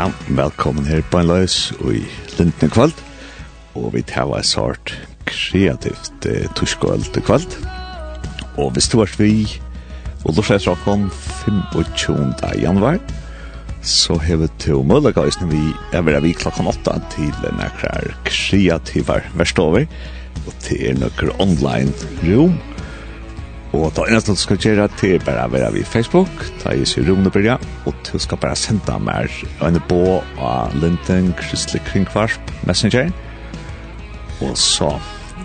Ja, velkommen her på en løs og i Lindne kvalt. Og vi tar et sort kreativt eh, torskål til kvalt. Og hvis du har vi, og du ser om 25. januar, så har vi to mulighet hvis vi er ved vi klokken 8 til noen kreativer verstover. Og til noen online rom. Og ta eneste du skal gjøre til er bare å være ved Facebook, ta i seg rom og byrja, og du skal bare sende meg en bå av Linden, Kristelig Kringkvarsp, Messenger. Og så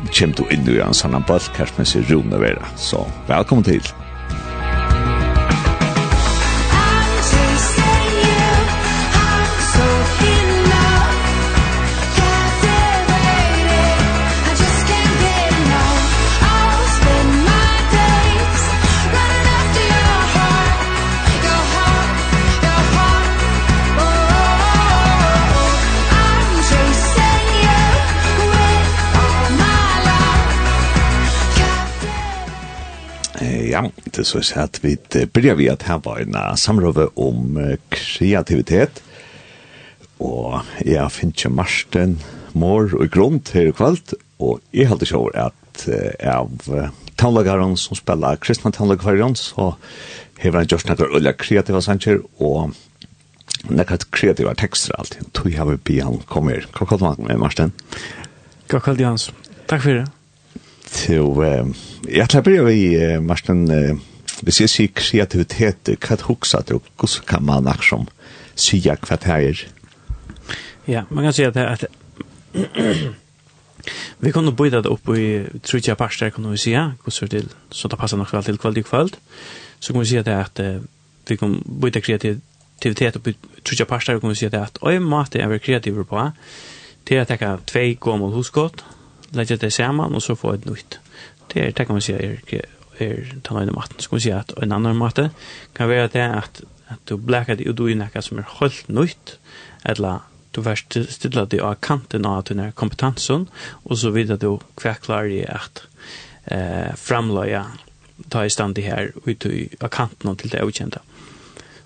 kommer du inn i en sånn balkast med seg rom og byrja. Så velkommen til! Ja, det er så at vi börjar vi at her var en samråve om kreativitet, og jeg finner ikke Marsten, mor og grunn til kvalt, og jeg halte ikke over at av taunlagaren som spiller kristne taunlagaren, så har han gjort noen øye kreative sanger, og noen kreative tekster alltid, tog jeg vil be han komme her. Hva kallt man, Marsten? Hva kallt Jans? Takk for det. Så jag tror börjar vi Martin vi ser sig kreativitet vad huxar du hur kan man liksom säga vad det är. Ja, man kan säga att, att vi kunde byta det upp i trutja parster kan vi säga hur det så det passar nog väl till kvalitet kvalitet. Så kan vi säga det att vi kan byta kreativitet upp i trutja parster kan vi säga det att oj mat är kreativ på. Det är att ta två gamla huskott lägger det samman och så får ett nytt. Det är det kan man säga är är ta ena matten. Ska vi säga att en annan mat kan vara det att att du blackar det och du är näka som är helt nytt eller du värst stilla det av kanten av den här kompetensen och så vidare du kvacklar i att eh, framlöja ta i stand det här ut i av kanten till det okända.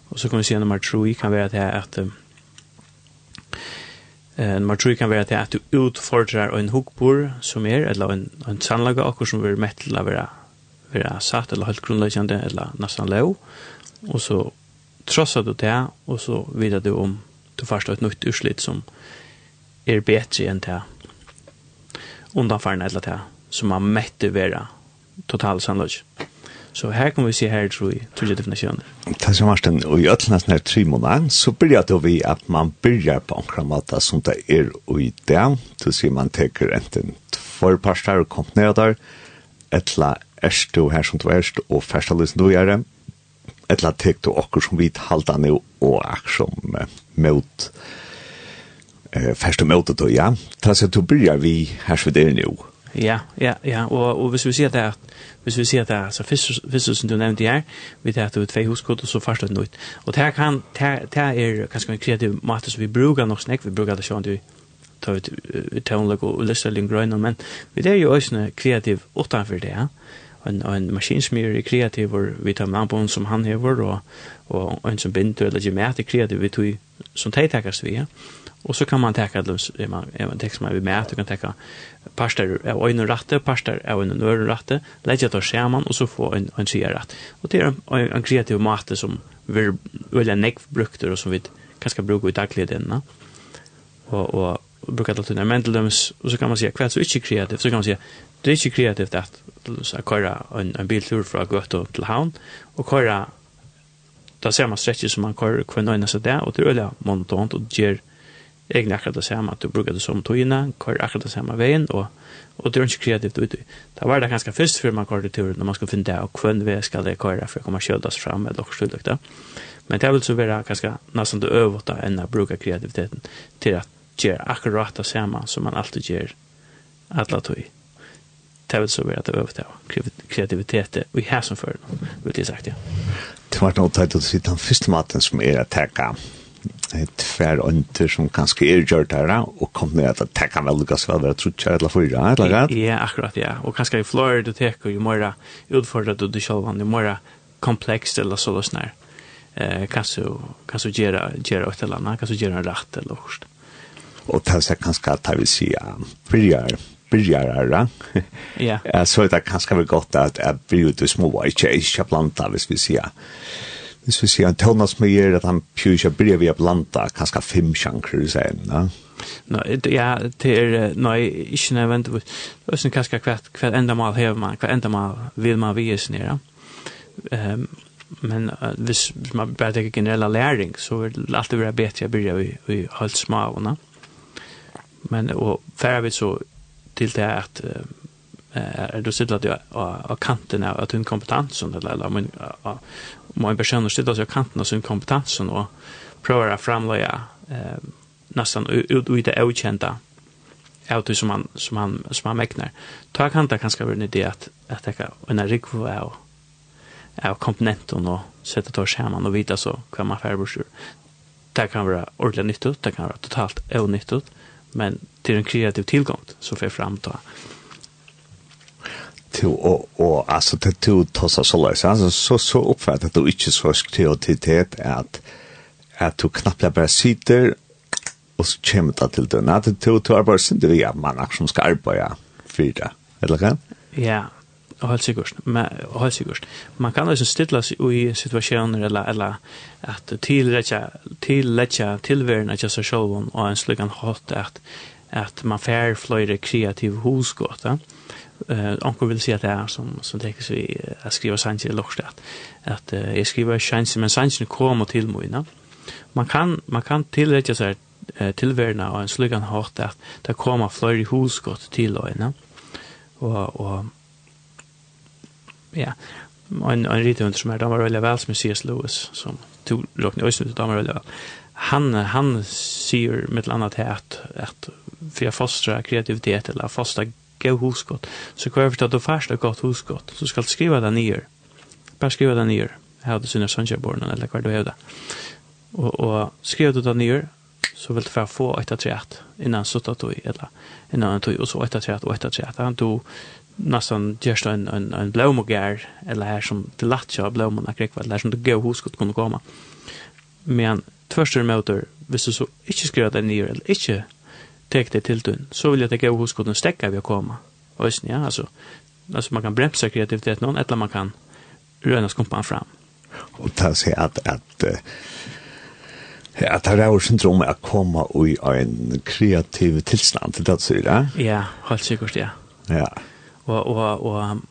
Och så kan vi se nummer 3 kan vara det här att Eh, man tror kan vara till att du utfordrar en hukkbor som är, eller en, en sannlaga akkur som vill mätt till att vara, vara satt eller helt grundläggande eller nästan lov. Och så trossar du det och så vidar du om du förstår ett nytt urslit som är bättre än det undanfarna eller det som man mätte vara total sannlaga. Så här kommer vi se här tror jag, tror jag definitionen. Tack så Martin. Och i ötlens när tre månader så börjar det vi att man börjar på en måte som det är och i det. Så ser man teker enten två parstar och komponerader etla erst du her som du erst og færsta lysen du gjør det etla tek du okkur som vi halda nu og akkur som eh, mot eh, færsta mot du ja ta så du byrjar vi her som det er nu Ja, ja, ja, og, og hvis vi sier det at hvis vi sier at det er, altså fiskus som du nevnte her, vi tar at du er tvei huskott, og så først og ut. Og det kan, det er kanskje en kreativ måte som vi bruker nok snakk, vi bruker det sånn at du tar ut tøvnlag og lyster litt grøyna, men vi er jo også kreativ utenfor det, ja. En, en maskinsmyr er kreativ, og vi tar med anbånd som han hever, og og en som binder eller ger med kreativ vi tog som teg tekast vi og så kan man tekka er man tekst som man vi med du kan tekka parster av øyne ratte parster av øyne nøren ratte legge det skjermen og så få en, en sier ratt og det er en, en kreativ mate som vi øyne nekv brukter og som vi kan bruke i dagligdelen og, og brukar det til men tilums och så kan man si, hva er så inte kreativt så kan man si, det är inte kreativt att att köra en en biltur fra Göteborg till Havn, och köra då ser man stretcher som man kör kvar en så där och det öliga monotont och ger egna akkurat det samma att du brukar det som togina kör akkurat det samma vägen och och det är inte kreativt ut. Det var det ganska först för man kör det tur när man ska finna det och kvön vi ska det köra för att komma sköldas fram eller och sköldas där. Men det vill så vara ganska nästan det övåta än att bruka kreativiteten till att göra akkurat det samma som man alltid gör alla tog det vil så være at det øvde av kreativitet og i hæsen for det, vil jeg sagt, ja. Det var noe tøyt å si den første maten som er å takke et fær ånder som kanskje er gjørt her, og kom ned at teka vel lukkast vel være truttjær eller fyra, eller rett? Ja, akkurat, ja. Og kanskje i Florida du teka jo mer utfordret du du selv, jo mer komplekst eller så løsne her. Kanskje du gjøre et eller annet, kanskje du gjøre en rett eller hørst. Og det er kanskje at jeg vil si, byrjar, byrjarare. Ja. Ja, Så det er kanskje vel godt at jeg bli ute små, ikke, ikke planta, hvis vi sier. Hvis vi sier Thomas Meyer mye, at han pjusja byrja vi blanda, kanskje fem sjanker, sier han. No, ja, det er, nei, ikke nødvendig, det er kanskje hver, hver enda mal hever man, hver enda mal vil man vi nere. ja. Um, men uh, hvis, hvis man bare tenker generella læring, så vil det alltid være bedre å byrja vi, vi holdt smavene. Men, og færre vi så till det att er då sitter at jag kanten av att en kompetens eller eller men man bekänner sig att jag kanten av sin kompetens og prøver å framlägga uh, nästan ut i det okända av det som han som han som han mäknar. Ta kan det kanske vara en idé att att det kan en rikvo av av komponenten och sätta tar samman och vita så kan man färbursur. Det kan vara ordentligt nyttigt, det kan vara totalt onyttigt men till en kreativ tillgång så får fram ta till och och alltså till till tossa så läs alltså så så uppfattat du inte så kreativitet att att du knappt bara sitter och så kommer det till den att du tar bara sin det ja man som ska arbeta för det eller kan ja helt sikkert. Men helt sikkert. Man kan alltså stilla seg i situasjoner eller eller att tillräcka tilläcka tillvärna just så show og en slugan hot att att man fär flöjde kreativ Ja? Eh onkel vill si at det er som som tenker seg att skriva sanns i lockstad. Att eh, jeg skriver sanns men sannsene kommer till Ja? Man kan man kan tilläcka så här tillvärna och en slugan hot att det kommer flöjde husgåta till öarna. Och och ja, en, en rite som er damer veldig vel, som er C.S. Lewis, som to råkne øyne til damer veldig vel. Han, han sier med et annet her at, at for jeg fostrer kreativitet, eller fostrer gav husgått, så hver for at du først har gått husgått, så skal du skrive det nye. Bare skrive det nye. Jeg hadde synes sannsjøborene, eller hver du hevde. Og, og skriver du det nye, så vill du få ett att trätt innan suttat och eller innan du, och så ett att trätt och ett att trätt han tog nästan just en en en blomogär eller här som till latcha blommorna kräck vad där som det går hur skulle kunna komma. Men tvärstör motor, visst så inte skriva den ner eller inte tek det till tun så vill jag att gå huskot och stäcka vi komma. Och sen ja, alltså alltså man kan bremsa kreativitet någon eller man kan röna skumpan fram. Och ta sig att att att det är syndrom att komma i en kreativ tillstånd, det är det. Ja, helt säkert ja. Ja og og og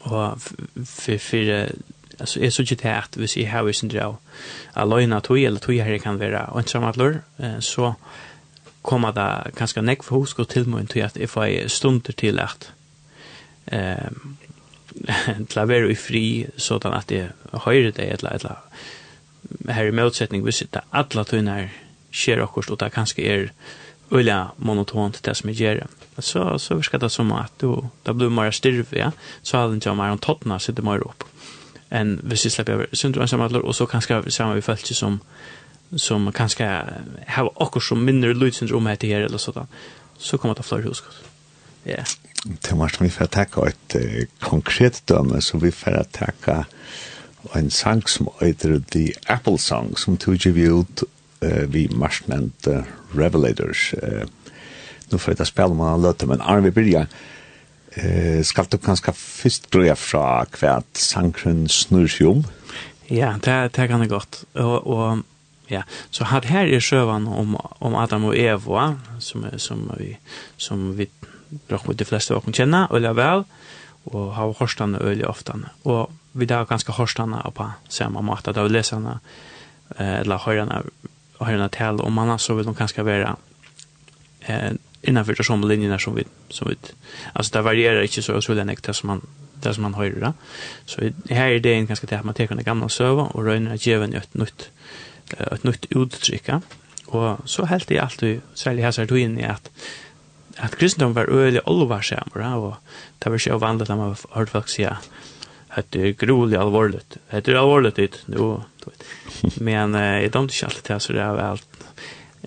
og för för alltså är så ikke det att vi ser hur synd jag alena tog eller tog her kan vara och som att så kommer det ganske nekk för hos og till mig till att jeg I stunder til at ehm til å være i fri sånn att det hører det eller eller här i motsättning vi sitter alla tunnar sker och det kanske är er, ulla monotont det som gör. Så, så ska det som att då, då blir mer styrv, ja. Så har den jag mer om tottna sitter mer upp. En hvis jag släpper över syndrom som och så kanske samma vi följt som som kanske har också som mindre lutsyndrom heter här eller sådant. Så kommer det fler huskott. Ja. Yeah. Det var vi får tacka ett konkret döme så vi får tacka en sang som heter The Apple Song som tog vi ut eh vi marsnent Revelators. Eh nå får jag spela man låter men Arne Birja eh skal du kanskje først drøye fra hva sangren snur seg om? Ja, det det kan jeg godt. Og og ja, så har her er sjøvan om om Adam og Eva som som vi som vi brukar de fleste av kjenna og la vel og har horstan øyelig ofte. Og vi der ganske horstan på samme måte da eh eller hørerne har en tal om annars så vill de kanske vara eh innanför de som linjerna som vi som vi alltså det varierar inte så så länge det som man det som man hör då. Så här är det en ganska det att man tar den gamla söva och rönar att ge ett nytt ett nytt uttrycka. Och så helt det alltid särskilt här så är det in i att att kristendom var öle allvar så och det var så vanligt att man har hört folk säga det är groligt allvarligt. Det är allvarligt det nu. Men jag dömde inte alltid det så det är allt.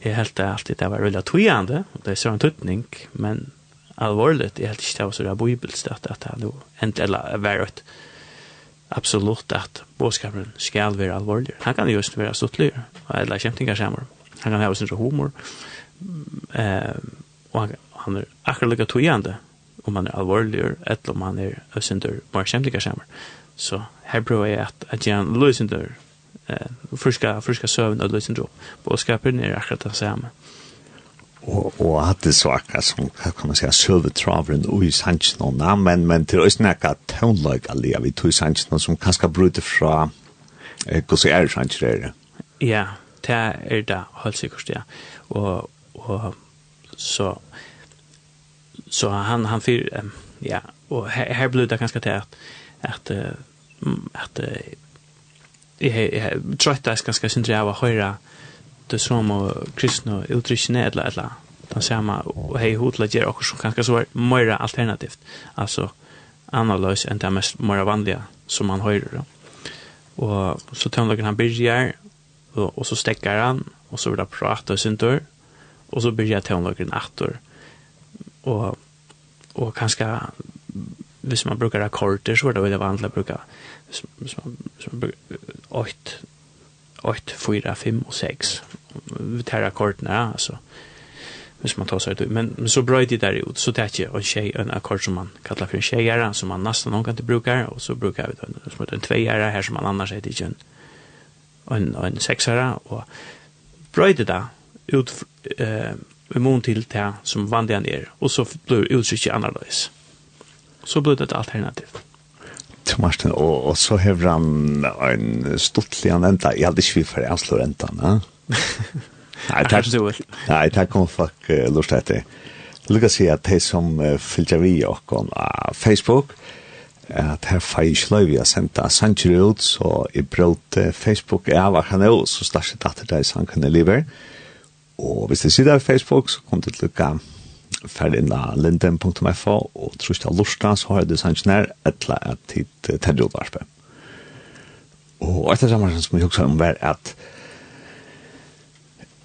är helt alltid det var väldigt tvivlande och det är sån tutning men allvarligt är helt inte det var så bibelst att att det nu inte eller varit absolut att boskapen ska vara allvarlig. Han kan just vara stuttlig eller kämpingar samar. Han kan ha sin humor. Eh och han är akkurat lika tvivlande om han er alvorlig, eller om han er øsindur, bare kjemtiga sammen. Så her prøver jeg at, at jeg løsindur, eh, friska, friska søvn og løsindur opp. Båskapen er akkurat det samme. Og, og at det så akkurat som, hva kan man säga, søvetraveren og i sannsjena, men, men til å snakka tøvnløyga lia vi tog sannsjena som kanskje bryter fra eh, hva så er sannsjena. Ja, det er det, helt sikkert, ja. Og, og så, so, så han han för ja och här, här blev det ganska tätt att att jag tror att det är ganska synd att höra det som och kristna utrikesne eller eller den samma och hej hotla ger också som kanske så mer alternativt alltså analys än det mest mer vanliga som man hör då. Och så tonlagen han börjar och, och så stäcker han och så vill han prata och syntor och så börjar tonlagen attor og, og kanskje hvis man brukar akkorder så er det veldig vanlig å bruke hvis, hvis man, hvis man bruker 8, 8, 4, 5 og 6 vi tar akkordene ja, altså hvis man tar seg ut. Men, men så brøy de der ut så tar jeg en, tjej, en akkord som man kallar for en tjejare som man nesten noen kan til brukar og så brukar vi en, som en tvejare her som man annars heter ikke en, en, en seksare og brøy de da ut eh, i mån til det som vandigan er, og så blir uttrykket annerledes. Så blir det et alternativ. Så Martin, og, og så hever han en stortlig han enda, jeg hadde ikke vi for jeg slår enda, ne? Nei, takk. Nei, takk om folk uh, lort etter. Lukka si at de som uh, fylgja vi okkon av Facebook, at her feir ikke løy vi har sendt av sanger ut, så jeg brøt Facebook, jeg var kan jo, så slasje datter deg sangen i livet, Og hvis du sitter på Facebook, så kom du til å lukke ferdig inn av linden.fo, og trus til lorsta, så har du sannsjoner etla at tid til utvarpet. Og etter samme som vi husker om var at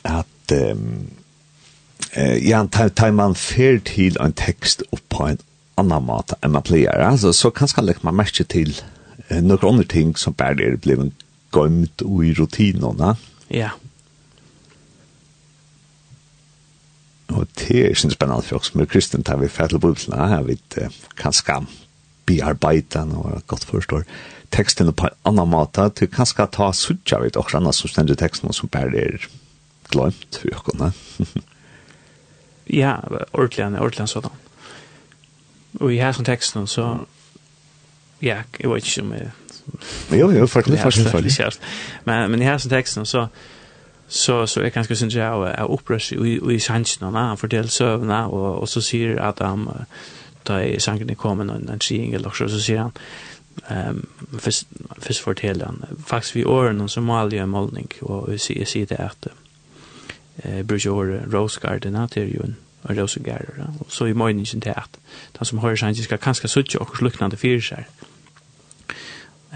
at um, ja, tar man fer til en tekst opp på en annan mat enn man pleier, altså, så kan kanskje legger man merke til noen andre ting som bare er blevet gømt i rutinene. Ja. Yeah. Og det er ikke spennende for oss som er kristen, tar vi færdelig bibelen, ja, vi kan skam, bearbeidan og godt forstår teksten på en annan måte, til kanskje ta suttja vidt og annet som stender teksten som bare er glemt for åkene. ja, ordentlig, ordentlig sådan. Og i her som teksten så, ja, jeg vet ikke om jeg... jo, jo, faktisk, faktisk, faktisk. Men, men i her som teksten så, så så är ganska syns jag är upprörs i i sanchen och han fortell sövna och och så säger att han ta i sanken i kommer någon en singel eller så så säger han ehm först först fortell han faktiskt vi åren och Somalia målning och vi ser ser det att eh brujor rose garden out there you and och rose garden så i morgonen inte att han som har sanken ska kanske söka och liknande fyrsar. Mm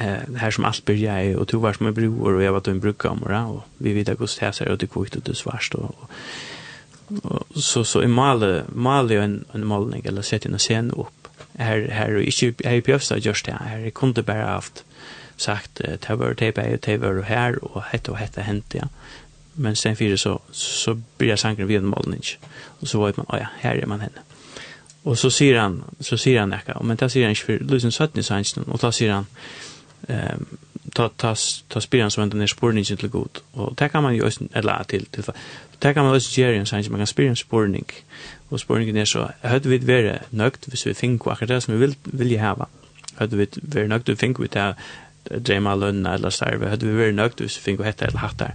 eh här som allt börjar är och tog vars med bror och jag var då en brukkamera och vi vet att det här ser ut i kvitt och det svart och, och så så i male male en en målning eller sätta en scen upp. Här här och inte här på östra just det. Här kunde bara haft sagt det var det på det var här och hette och hette hänt ja. Men sen för så så blir jag sanken vid en målning. Och så var man ja här är man henne. Och så säger han så säger han näka. Men där säger han för Lucien Sutton i och då säger han ehm ta ta ta spiran som den spårning till god och det kan man ju eller till till det kan man också göra en man kan spira en spårning och spårningen är så hade vi vara nökt hvis vi fink vad det som vi vill vill ha hade vi vara nökt och fink vi ta drömma lön eller så där hade vi vara nökt hvis vi fink och hetta eller hattar?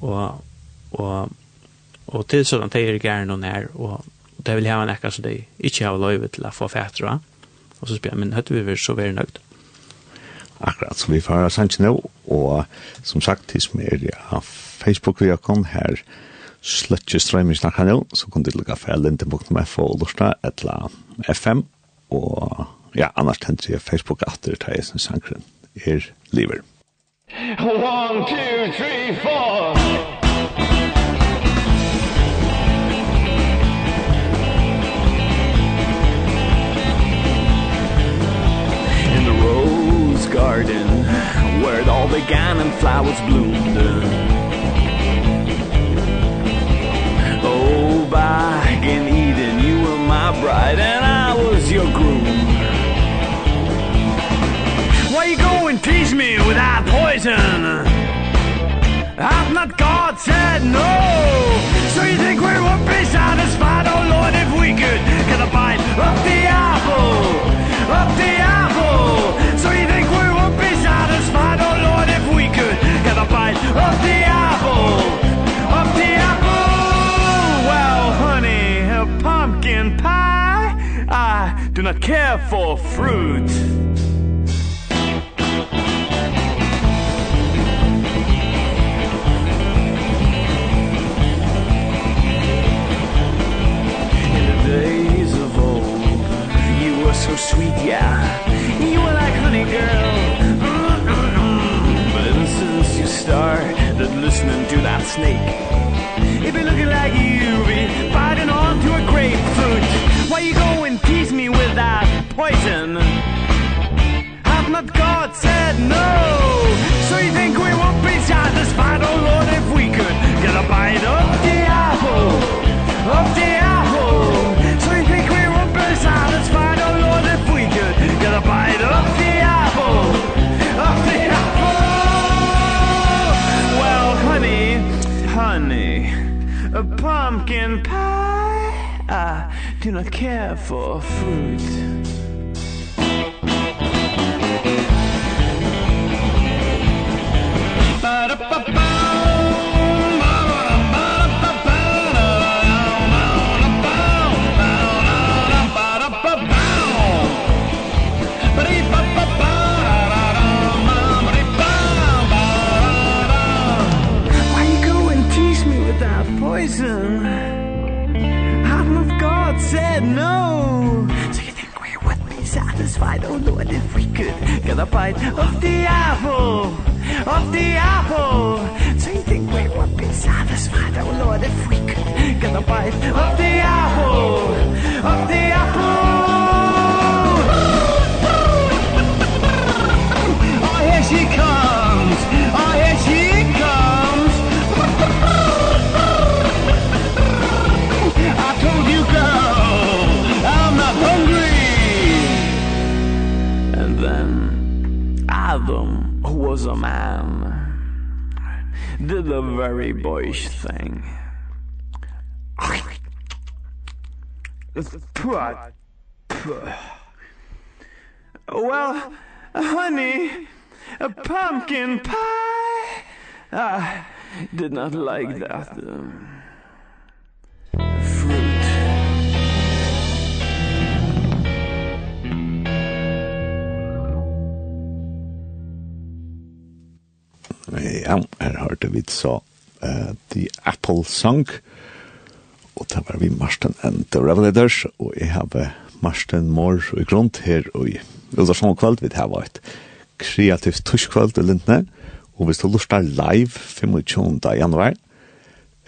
Och och och till sådant det är gärna någon här och det vill ha en ekka så det inte har lov till att få fatra och så spelar men hade vi vara så vara nökt akkurat. som vi får høre sannsyn nå, og som sagt, til som er ja, facebook vi har kommet her, sløtje strømming snakka nå, så kan du lukka for lindenbok.f og lorsta, etla FM, og ja, annars tenker jeg Facebook at det er sin sankren, er liver. One, two, three, four! Garden Where all began and flowers bloomed Oh, back in Eden You were my bride and I was your groom Why you go and tease me with that poison? Hath not God said no? So you think we won't be satisfied, oh Lord, if we could Get a bite of the apple, of the apple Up the apple, up the apple Well, honey, a pumpkin pie. I do not care for fruit. The days of old You were so sweet, yeah. started listening to that snake. It be looking like you be biting onto a grapefruit. Why you go and tease me with that poison? Have not God said no? pumpkin pie. I do not care for fruit but if we could get a bite of the apple of the apple so you think we would be satisfied oh lord if we could get a bite of the apple of the apple Adam was a man. Did a very boyish thing. Well, honey, a pumpkin pie. I did not like that. Fruit. Ja, her hørte vi så uh, The Apple Song, og det var vi Marsten and the Revelators, og jeg har Marsten Mår i grunn her, og i Uldersson kveld vi har vært kreativt tuskveld i Lindne, og hvis du lurer live 25. januar,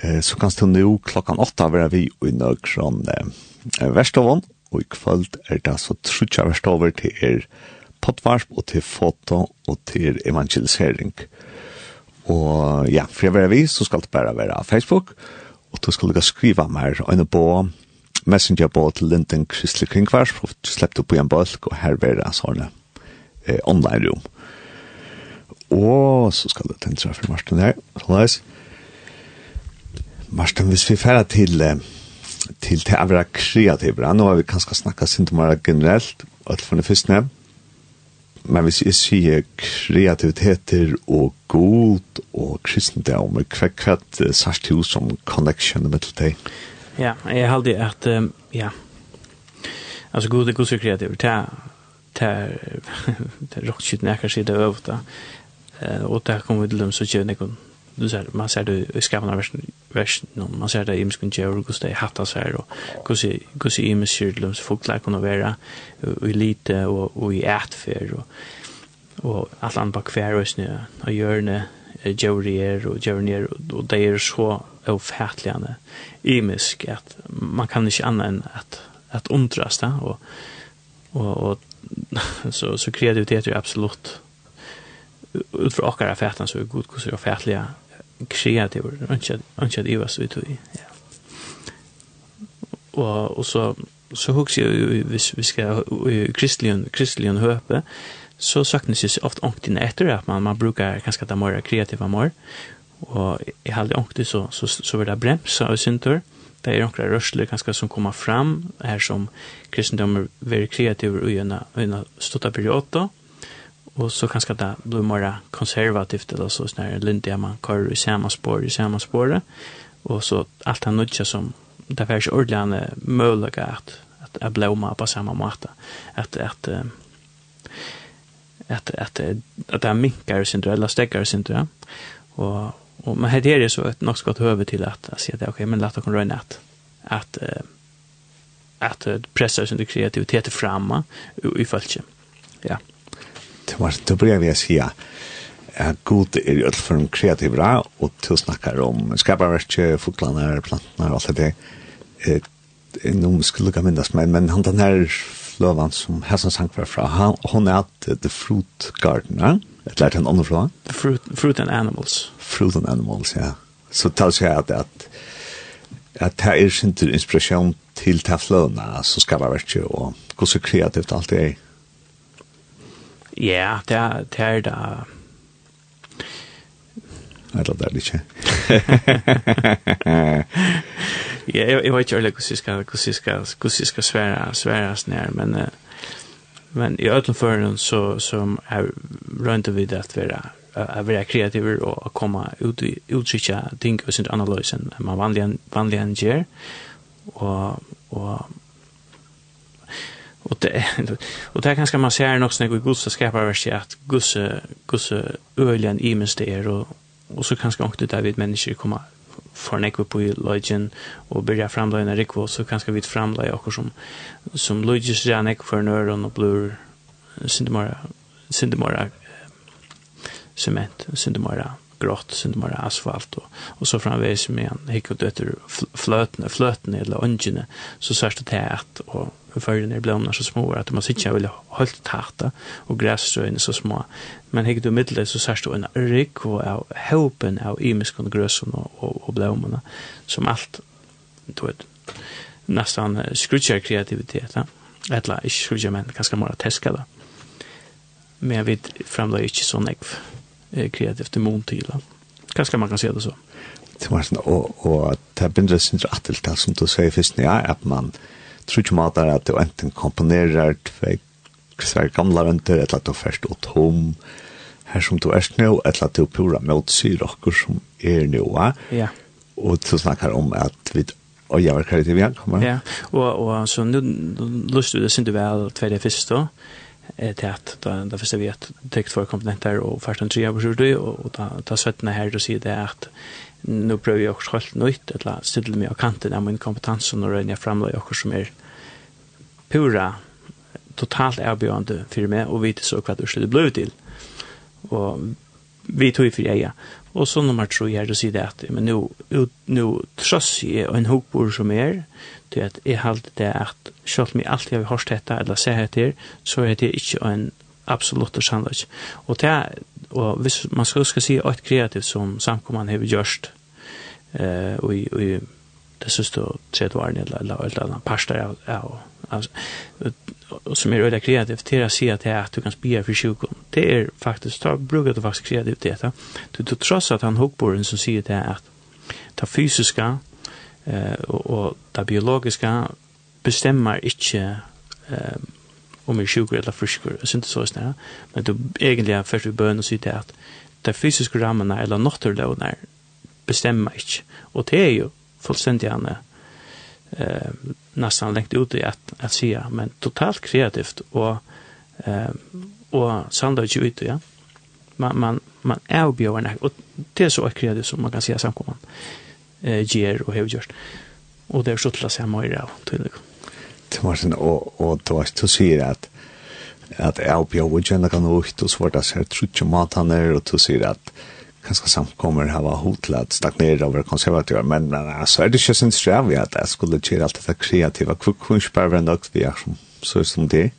eh, så kan du nå klokkan 8 være vi i Nøkron eh, Vestavån, og i kveld er det så trutja Vestover til er potvarsp og til foto og til evangelisering. Og Og ja, for jeg være vi, så skal det bare være Facebook, og du skal du skriva mer enn på Messenger på til Linden Kristelig Kringvars, og du slipper på en bølg, og her være sånne eh, online rom. Og så skal det tenke for Marsten her, sånn Marsten, hvis vi færer til, til til å være kreativere, nå har vi kanskje snakket sint om det generelt, og til for det første, men hvis jeg sier kreativiteter og god og kristendom, hva er det sagt til som connection med til deg? Ja, jeg har alltid at, um, ja, altså god er god og kreativ, det er, det er, det er råkskitt nekker og det. Kommer vi til dem så kjønner jeg du ser man ser det i skamna versen versen man ser det i imskun jeur kus det hatta og här och kus kus i imskyrlums folklar kunna vara i lite och och i ätfer og och allt annat på kvärösnö og görne jorier og jorier og det er så ofattligande imisk at man kan inte annat enn at at undrast där og og og så så kreativitet er absolutt ut fra åkara fätan så är god hur så är fätliga kreativur, ikke at det var så ut i. Ja. Og, og så, så husker jeg, hvis vi skal i kristeligen, höpe høpe, så saknas ju ofte ångtene efter att man, man brukar ganska ta mer kreativa mer Og jeg halde ångtene så, så, så var det bremsa av syntor. Det er några rørsler kanskje som kommer fram, her som kristendommer er kreativur i en stutta periode. Och så kanske det blir mer konservativt eller så snarare lindiga man kör i samma spår i samma spår och så allt han nudgar som det är så ordentligt möjligt att att att blomma på samma måta att att att att att det minkar sin du eller stäcker sin du och och men här är det så ett något gott över till att att se det okej men låt oss röna att att att pressa sin kreativitet framma i fallet ja. Thomas, du börjar vi säga att god är öll för de kreativa och du snackar om skaparverk, fotlarna, plantorna och allt det. Eh, nu skulle jag minnas mig, men han den här flövan som Hassan sank var fra, han, hon är att The Fruit Garden, Gardener, ett lärt en annan flövan. The fruit, fruit and Animals. Fruit and Animals, ja. Så tar sig att, att at det er sin inspiration til ta fløna, så skal være skaparverket og gå så kreativt alt det er. Ja, det er det. Er da. Nei, det er det ikke. Ja, jeg, jeg vet ikke hvordan jeg skal, hvordan jeg skal, hvordan jeg skal svære, svære oss ned, men, men i ødelføren så, så er rundt det at vi er, att vara kreativ och att komma ut i utkika ting och sin analys än man vanligen vanligen gör och och Och det och det kanske man ser något snägg i Guds skaparverk att Guds Guds öligen i minst det är och och så kanske också där vid människor komma för nekve på logen och börja framla en rikvo så kanske vi framla och som som loges Janek för nörden och blur syndemara syndemara cement syndemara grått, synd mer asfalt, og, og så framveis med en hikk og døtter fløtene, fløtene eller ungene, så sørste det at, og førene er blomna så små, at man sikkert vil holdt tarta, og græsstrøyene så små. Men hikk du middel, så sørste en rik og av håpen av imiskene grøsene og, og, og blomene, som alt, du vet, nesten skrutjar kreativitet. Ja? Eller ikke skrutjar, men ganske mer teska da. Men jeg vet fremdeles ikke sånn ekv eh, kreativt imon till. Kanske man kan se det så. Det var sånn, og, og det er bindre sin rett til som du sier først, ja, at man tror ikke mat er at du enten komponerer tvei svære gamle venter, eller at du først og tom, her som du er nå, eller at du pura mot syrokker som er nå, ja. og du snakker om at vi og jeg var kreativ igjen, kommer. Ja, og, og så nå lyst du det sin du vel tvei det første, tät då då förstår vi att text för komponenter och första en trea på och ta ta sötna här då ser det att nu prövar jag också helt nytt eller ställa mig och kanten av min kompetens och röna fram det också som är pura totalt erbjudande för mig och vet så vad det blev till och vi tog för jag och så nummer tror jag då ser det att men nu nu tross jag en hokbord som är til at jeg halte det at selv om jeg alltid har hørt dette eller sett dette så er det ikke en absolutt sannhet. Og, det, og hvis man skal, skal si et kreativt som samkommende har gjort eh, og, og det siste tredje årene eller, eller, eller, eller parster av, av, av som er veldig kreativt til å si at det er at du kan spire for sjukken. Det er faktisk, da bruker du faktisk kreativitet. Du, du tross at han hokkboren som sier det er at det fysiska eh og, og det biologiska bestemmer ikke eh om vi er sjukker eller frisker, jeg synes det så men du egentlig er først i bøn og sier til at det fysiske rammene eller naturlovene bestemmer ikke, og det er jo fullstendig annet eh nästan längt ut i att att se men totalt kreativt och eh och sandwich ut ja. Man man man är ju och det är så kreativt som man kan se samkomman eh, ger och har gjort. Och det är så til å mer av, tydelig. Til Martin, og, og du har ikke sier at at jeg oppe jeg vil kan ut, og så var det så jeg tror ikke mat han er, og du sier at kanskje samkommer her var hot til at stagnere over konservativa, men, men altså er det ikke sin strev i at jeg skulle gjøre alt dette kreativa, kvikkvinnspærver enn dere vi er som så som det?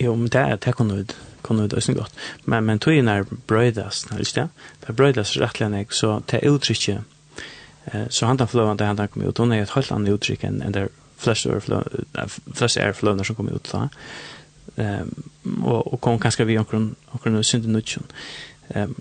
Jo, men det er det kan ut kunne det også godt. Men, men tog inn er brøydast, ikke det? Det er brøydast rettelig enn jeg, så det er uttrykket Eh så han tar flowan där han tar kom ut. Hon är ett helt annat uttryck än än där flest air flest flash air som kom ut då. Ehm och och kom kanske vi omkring omkring synd nutchen. Ehm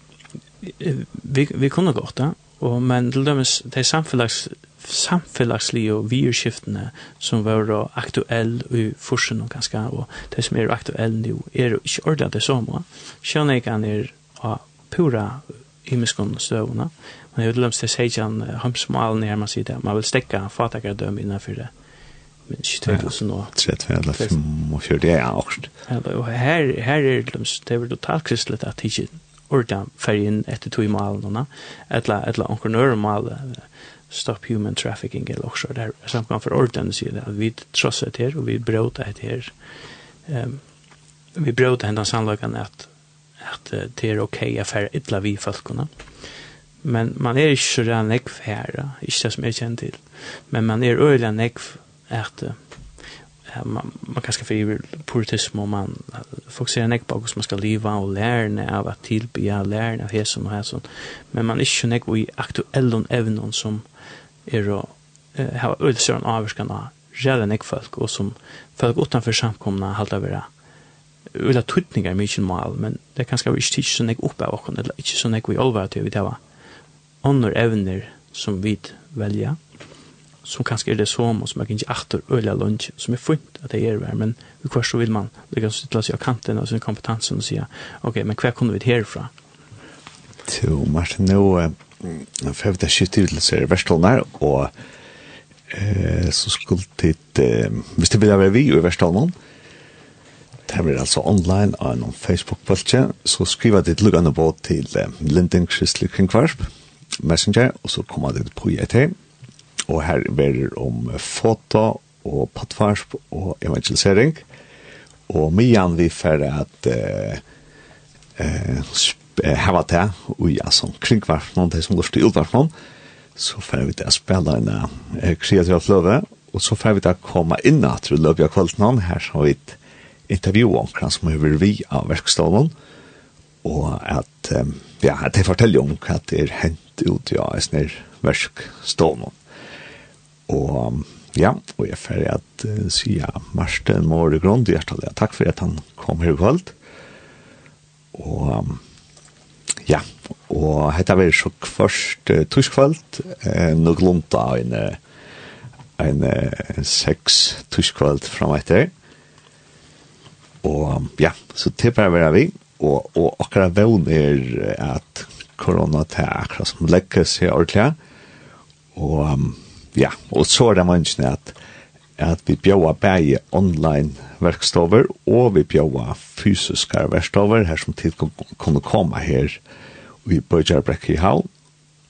vi vi kunde gott då. Och men till dömes det samfälligs samfällagsliga och virskiftene som var då aktuell i forsen och ganska och det som är aktuell nu är inte ordentligt det samma. Sjön är kan är pura himmelskon stövna. Men jeg vil lämna til säga han hamsmalen här man det. Man vil stekke fatakere døm innenfor det. Men ikke 2000 og... 30 eller 45 ja, också. Ja, og her, her er det det vill totalt kristligt att inte inn etter to i malen och eller eller nøyre mal stop human trafficking eller också där samkan för ordan så det vi trossar det och vi bröt det här. Ehm vi bröt den sannolikheten att att det är okej okay att färra illa vi folkarna. Mm men man er ikke så rann ekv her, ikke det som jeg kjenner til, men man er øyelig ekv at uh, man, man kan skaffe i puritism, og man fokuserer en ekv på hvordan man skal leva og lærne av at tilbya, lærne av hesen og hesen, men man er ikke en ekv i aktuelle evnen som er å uh, ha øyelig søren avvarskan av redan ekv folk, og som folk utanfor samkomna halda vera ulla tutningar mykje mal, men det er kanskje vi ikke tidsi så nek oppe av okken, eller ikke så nek vi olvar til vi tava. var andre evner som vi velja, som kanskje er det som, og som er ikke aktor øyla lunch, som er fint at det er vær, men i hver så vil man lykke til å si av kanten av sin kompetanse og si, ok, men hva kunne vi herfra? Jo, Martin, nå får vi det skjøtt ut til seg verstående her, og eh, så skulle tid, eh, hvis det vil være vi i verstående, Det blir altså online av noen Facebook-pølse, så skriver jeg ditt lukkende på til eh, Linden Kristelig Kringkvarsp, Messenger, og så kommer det på IET. Og her er det om foto og plattfarsp og evangelisering. Og mye vi for at eh, eh, hava det, og ja, som kringvarsmån, det som går til utvarsmån, så får vi det å spille en eh, kreativ fløve, og så får vi det å komme inn at vi løper av kvelden her som vi om omkring som er vi av verkstaden, og at ja, det forteller om hva det er hent ut i Asner versk stående. Og ja, og jeg er ferdig at uh, sier Marsten Måre Grund, hjertelig takk for at han kom her i kveld. Og ja, og dette var så først uh, tyskveld, uh, nå glunta en, en, en seks tyskveld frem etter. Og ja, så det bare var vi og, og akkurat vevn er at korona til akkurat som legger seg ordentlig. Og um, ja, og så er det menneskene at, at vi bjøver bare online verkstover, og vi bjøver fysiske verkstover, her som tid kunne komme her i Bøgerbrek i Havn.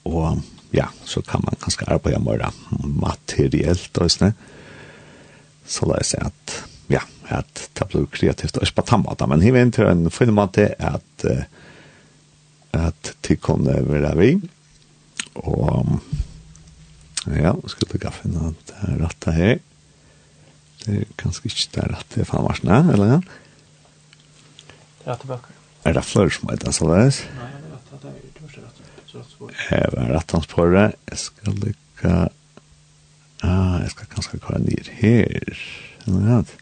Og ja, så kan man kanskje arbeide mer materielt, og sånn. Så la oss si at, ja, at det blir kreativt og spatamata, men hiver inn til en måte at at de kunne være vi og ja, skulle jeg finne at det er rett her. Det er ganske ikke det er rett det er fan varsene, eller ja? Det er tilbake Er det flere som heter så det? Nei, det er rett det er rett hans på det jeg skal lykke ah, jeg skal ganske køre ned her eller noe annet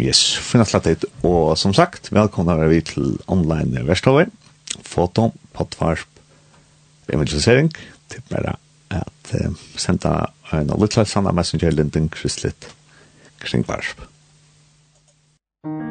Yes, finna slattet. Og som sagt, velkomna er vi til online verstover. Foto, potvarsp, evangelisering. Tipp mer at uh, senda en litt sanna messenger-linten kristlitt kring varsp. Musikk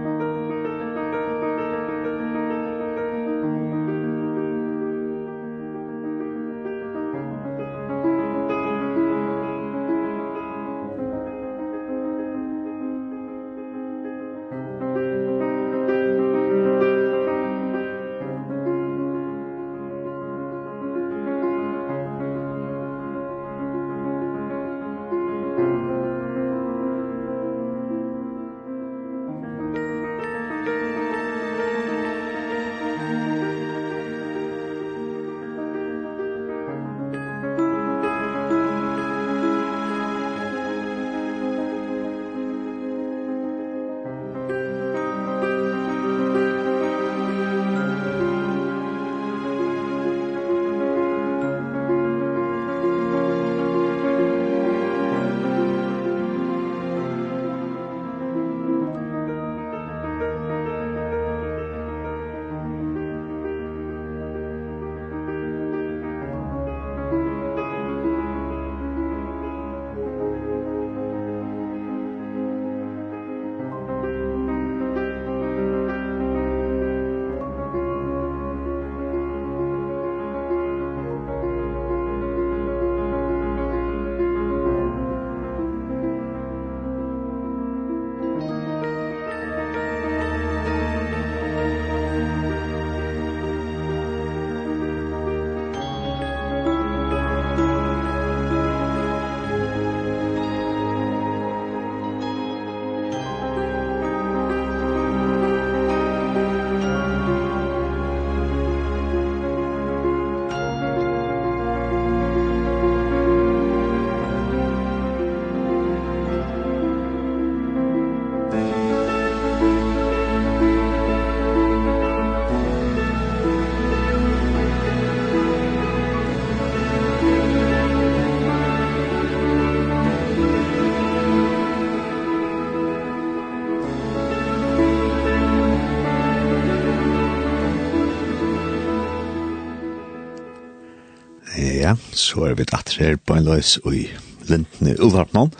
det, så er vi datter her på en løs i Lindene Ulvarpnån.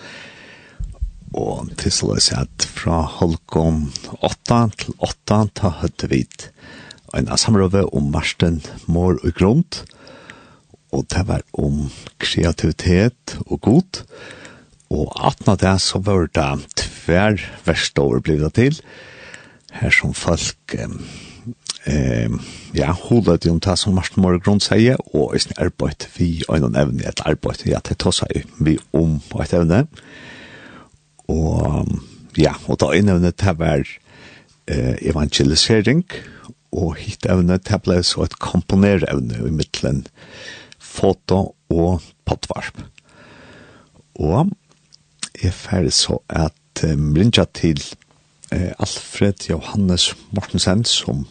Og til så løs at fra Holkom 8 til 8 ta høtte vi en samråve om Marsten Mår og Grund. Og det var om kreativitet og god. Og 18 av det så var det tver verste år blivet til. Her som folk... Eh, eh ja, hola til um ta som Martin Morgrund sier, og er sin arbeid vi øyne evne, et arbeid ja, ta seg vi om på et evne. Og ja, og da øyne evne til hver eh, evangelisering, og hit evne til ble så et komponere evne i midtelen foto og potvarp. Og jeg ferdig så at um, rinja til eh, Alfred Johannes Mortensen som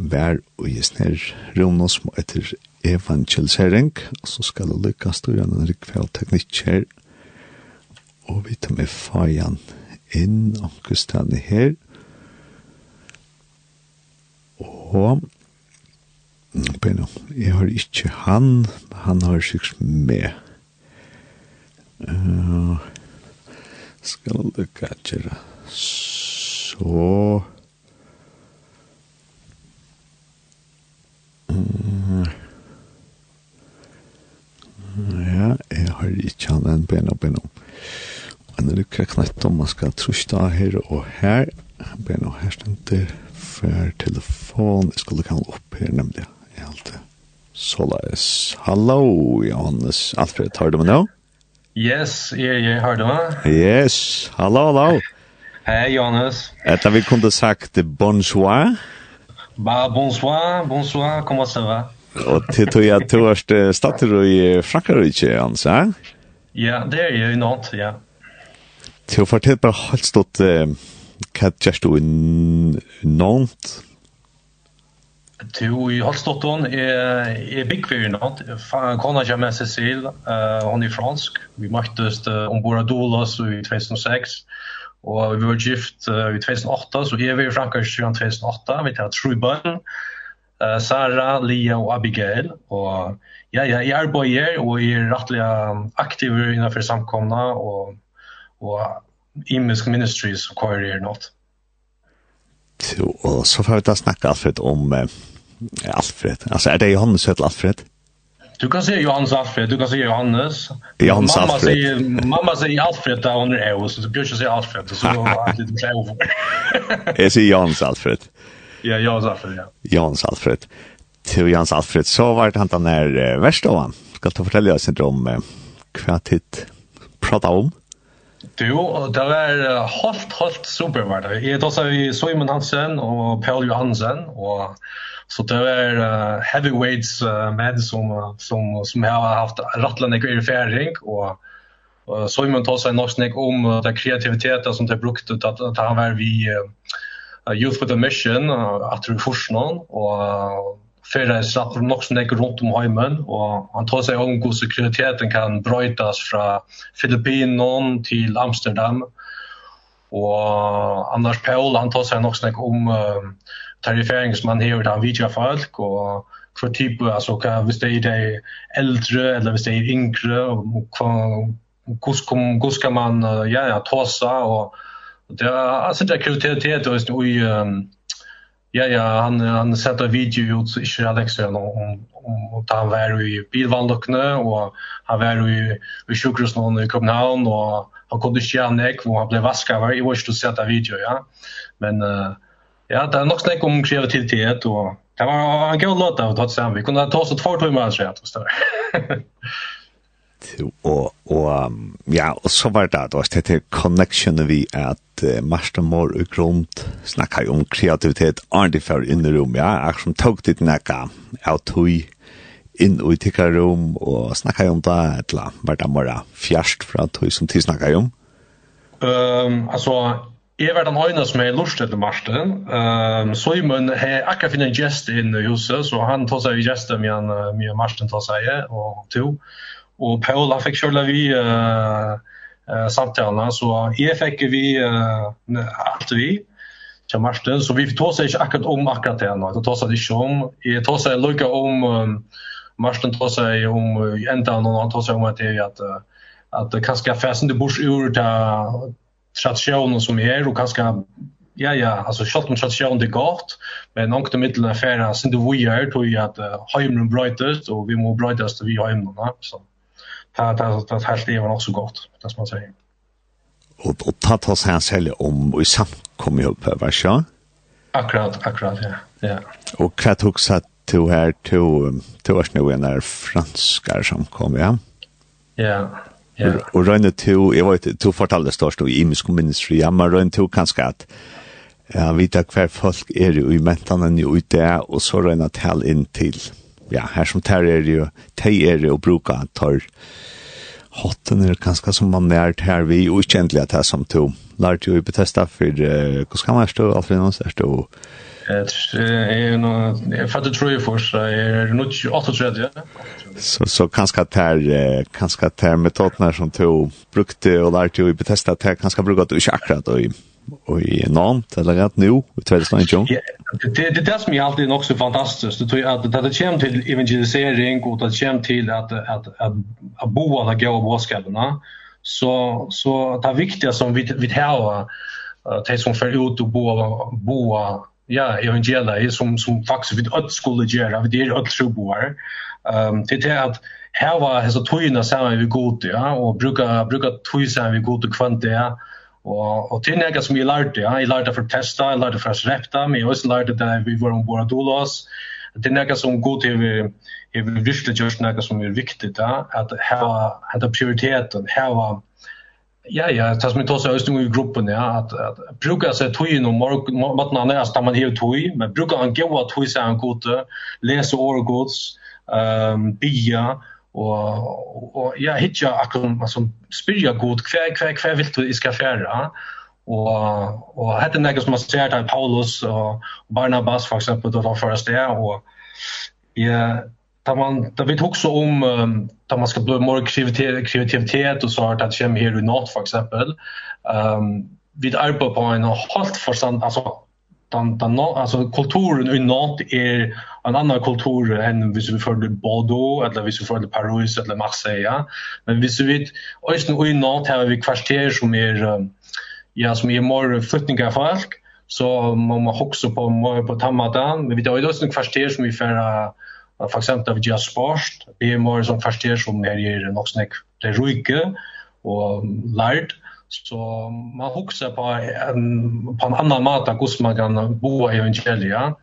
vær og i snær rovnås som etter evangelisering, og så skal det lykkes til en rikveld teknikk her, og vi tar med fajan inn omkustene her, og Beno, jeg har ikke han, han har sikkert med. Uh, skal lukka gjøre så... Ja, jeg har ikke hatt en ben og ben og. Men det lukker knett om man skal trusta her og her. Ben og her stender for telefon. Jeg skulle kalle opp her nemlig. Jeg har alltid. Så la oss. Hallo, Johannes. Alfred, har du meg nå? Yes, jeg, jeg har du meg. Yes, hallo, hallo. Hei, Johannes. Etter vi kunne sagt bonsoir. Bonsoir. Ba, bonsoir, bonsoir, comment ça va? Og til tog jeg til du har i Frankrike, Hans, ja? Ja, det är ju något, ja. Til å fortelle bare helt stått, vad gör du i Nantes? Du i Holstotton är är big for något. Fan kan jag med Cecil, eh hon är fransk. Vi möttes ombord av Dolos i 2006. Og vi var gift uh, i 2008, så er vi i Frankrike siden 2008. Vi tar tre barn, uh, Sara, Lia og Abigail. Og ja, ja, jeg er bøyer og jeg er rettelig aktiv innenfor samkomna og, og imisk ministries og hva er nåt. Så, og så får vi da snakke Alfred om uh, Alfred. Altså, er det Johannes høyt Alfred? Du kan säga Johannes Alfred, du kan säga Johannes. Johannes mamma Alfred. Säger, mamma säger Alfred där hon är och så Björn säger Alfred så då har jag lite klä över. Jag säger Johannes Alfred. Ja, Johannes Alfred, ja. Johannes Alfred. Till Johannes Alfred så var det han den där eh, värsta av han. Ska ta fortälja oss inte om eh, kvart hit prata om. Du, det var helt, helt super var det. Jeg tås av Simon Hansen og Paul Johansen, og så det var uh, heavyweights uh, med som, som, som har haft rattlande erfaring, og uh, Simon tar seg nok snakk om uh, den kreativiteten som de brukte til at, at han var vi uh, Youth with a Mission, uh, at du forstår noen, og uh, förhållningsrapporten nog som ligger runt om hemmen och han tar sig om hur kreativiteten kan brytas från Filippinon till Amsterdam. Och Anders Paul han tar seg nog snack om uh, tarifering som man har utan vidja folk och för typ altså kan vi det är äldre eller vi det är yngre och hur ska man ja ja tossa och det er alltså det kreativitet og i um, Ja, ja, han, han sette video ut i Alexia nå om, om at han var i bilvannlokkene, og han var i, i sjukhusen i København, og han kunne ikke gjøre nek, hvor han ble vasket jeg var over, i vårt sette video, ja. Men uh, ja, det er nok snakk om kreativitet, og det var en god låt av Totsam. Vi kunne ta oss et två timmar, tror jeg, større. og, og ja, og så var det da, det heter connection vi at uh, Marsten Mår og Grund snakker om kreativitet arndi for innerom, ja, jeg som tok dit nekka av tog inn og i tikkarom og snakka om det, etla, var det bare fjerst fra tog som tid snakker om? Um, altså, Jeg var den høyne som er lurt etter Marsten. Um, Simon har akkurat finnet en gjest inn i huset, så han tar seg i gjesten med, med Marsten tar seg, og to. Och Paula fikk köra vi uh, uh, samtalen så jeg fikk vi uh, alt vi til Marsten så vi tog seg ikke akkurat om akkurat det nå, Det tog seg ikke om. Jeg tog seg lykke om um, Marsten tog seg om ända någon han tog seg om at det at att att kanske fästen det bors ur til tradisjonen som er, og kanskje ja ja alltså shot mot tradition det gott men något mitt i affären sen det vi gör tror jag att hemmen brightest och vi må brightest vi hemmen va så ta ta det helt det var också gott, det som man säger. Och, och ta ta sig hans helg om och i samkommer ihop va? så. Akkurat, akkurat, ja. ja. Och kvart också to här to to vars nu när franskar som kom ja. Ja. Ja. Och rönne to jag vet to fortalde står i Imisk ministry ja men rönne to kanske att ja vita kvar folk är ju i mentan nu ute och så rönne tal in till ja, her som tar er jo, de er jo bruka tar hotten er ganske som man er her vi, og ikke endelig at det er som to. Lærte jo i Bethesda for, uh, hvordan kan man stå, Alfred Nås, er stå? Jeg er fattig tror jeg først, jeg er nå 38. Så, så kanskje at her, kanskje at her metoden som to brukte og lærte jo i Bethesda, at her kanskje bruker du ikke akkurat, og i Nant, eller rett nå, i 2019? Ja, det er det som er alltid nok så fantastisk. Det tror at det kommer til evangelisering, og det kommer til at, at, at, at boa de gode bådskapene, så, så det viktiga som vi, vi har, de som får ut og bo, bo ja, evangeliet, som, som faktisk vi ikke skulle gjøre, vi er ødt troboer, um, det det at her var hessa tøyna saman vi gott ja og bruka bruka tøy saman vi gott kvant ja Og, og til nega som jeg lærte, ja, jeg lærte for testa, jeg lærte for repta, men jeg også lærte det vi var om Bora Dolas. Det er nega som god til vi, jeg vil virkelig gjøre nega som er viktig, ja, at heva, heva prioriteten, heva, ja, ja, det som tosa tar seg østning i gruppen, ja, at, at bruka seg tui no maten han er, at man hever tøy, men bruka han gaua tøy seg han god, lese or gods, um, bia, och og jag hitja akkurat som spyrja god kvar kvar kvar vill du ska färra och och hade något som man ser til Paulus och Barnabas for eksempel då for första där och ja där man där vi tog så om där man ska bli mer kreativitet kreativitet och så har det hem här i natt för exempel ehm um, vid arbetar på en halt förstand alltså den, den, alltså kulturen i något är en annan kultur än hvis vi förde Bordeaux eller hvis vi förde Paris eller Marseille. Ja? Men hvis vi östen i något har vi kvarter som är ja som är mer flyttningar folk så man må också på mer på Tamadan men vi har en kvarter som vi för för exempel av just sport det är mer som kvarter som är nog också näck det ruike och lart Så man huxar på en på en annan måta hur man kan bo i evangelia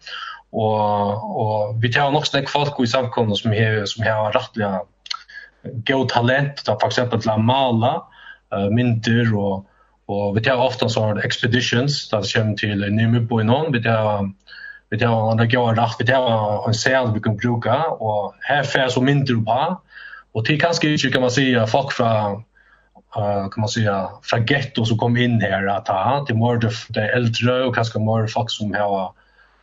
och och vi tar också snack folk i samkomst som här som har rättliga god talent då för exempel till att mala uh, mynter och och vi tar ofta så här expeditions där kommer till en ny på någon vi tar vi tar andra går rätt vi tar en sel vi kan bruka och här färs och mynter på och till kanske inte kan man säga folk från uh, kan man säga fragetto som kom in här att ha till mer det äldre och kanske mer folk som har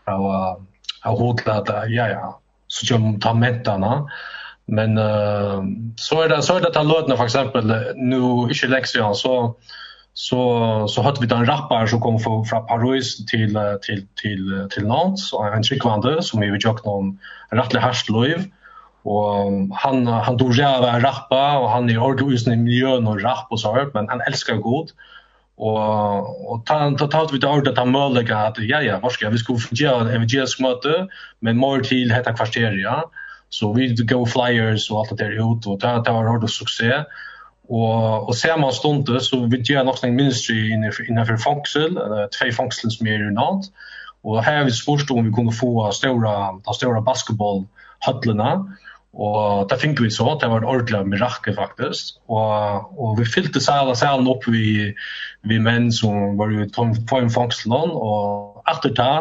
har har hotlat ja ja så som tar mättarna men uh, så är det så är det att låta för exempel nu inte lexion så så så hade vi den rappar som kom från från Paris till till till till Nantes en trickvandre som vi jokt om hash live Och han han tog jag rappa och han är ordentlig usn i miljön och rapp och så här men han älskar god. Och och ta ta ta vi då att han möjliga att ja ja vad ska vi skulle göra en evangelisk möte men mer till detta kvarter ja. Så vi go flyers och allt det där ut och ta ta har ordentlig succé. Och och ser man stund så vi gör något en ministry inne inne för fångsel, två fångsel som är i. Och här vi spurst om vi kunde få stora de stora basketboll höllerna Og det fikk vi så, det var en ordentlig mirakel faktisk. Og, og vi fyllte salen, salen opp vi, vi menn som var jo på en fangselen, og etter det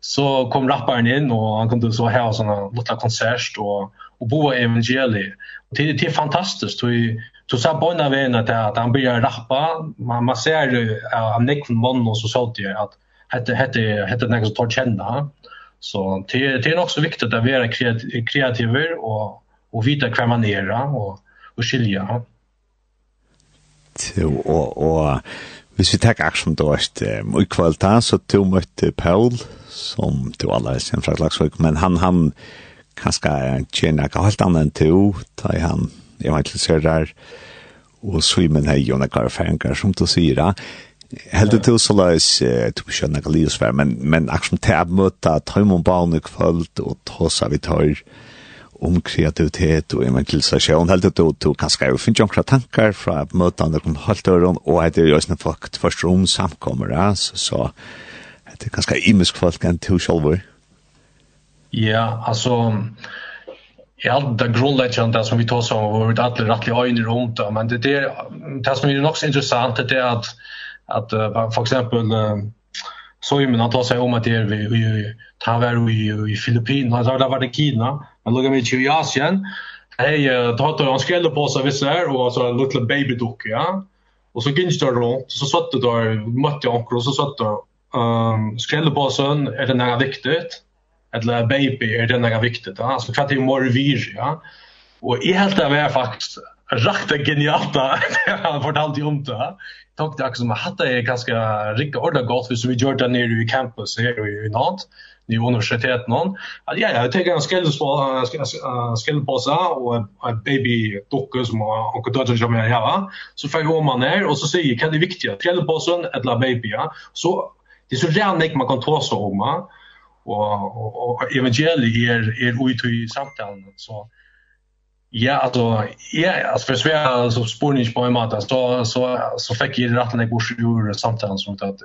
så kom rapparen inn, og han kunne så ha og sånne lille konsert, og, og bo evangeliet. Det, det er fantastisk, så du Så sa en av veien at, han blir rappa, man, man ser av uh, nekven mannen og så sånn at hette, hette, hette, hette, hette, hette, hette, hette, Så det, det är också viktigt att vara kreativer och, och vita hur man är och, och skilja. Så, och, och hvis vi tar aksjon då ett i kvalitet så tog møtte Paul som tog alla sin fra Klagsvøk, men han, han kanskje tjener ikke helt annet enn tog, da han evangeliserer og så i min hei og nekkar færingar som du sier Helt det til så løs, jeg tror ikke jeg kan svært, men, men akkurat til å møte tøymon barn i kvöld og tåsa vi tøyr om kreativitet og evangelisasjon, helt det til å kanskje jeg finner omkring tankar fra møtene om halvtøren, og det er jo sånn folk først rom samkommer, så, så det er ganske imisk folk enn til selv. Ja, altså, Ja, det grundläggande det som vi tar som har varit alla rettelig øyne rundt, men det er det som er nok så interessant, det er at att uh, för exempel uh, så ju men att ta sig om att det är vi i Tavar i i Filippinerna alltså där var det Kina. Men låg ikke i Asien. Hei, uh, da hadde han skräll på seg visse her, och så en liten babydukke, ja. Och så gick det runt så satt det där mötte jag och så satt det ehm skräll på sån er det några viktig? eller baby är det några viktigt? Alltså för att det är mer vir ja. Och i helt där var faktiskt Rakt genialt da, han fortalte om det. Takk det akkurat som jeg hadde ganska ganske riktig ordentlig godt hvis vi gjør det nere i campus her i Nantes, i universitetet noen. At ja, jeg tenker en skellepåse og en babydukke som anker dødren som jeg har. Så får jeg om ner och og så sier jeg hva er det viktige, sån eller baby. Så det er så rent man kan ta seg om. Og, og, og evangeliet er, er ute i samtalen. Så Ja, alltså ja, alltså för Sverige så spårning på en mat så så så fick ju natten jag borde ju samtalen som att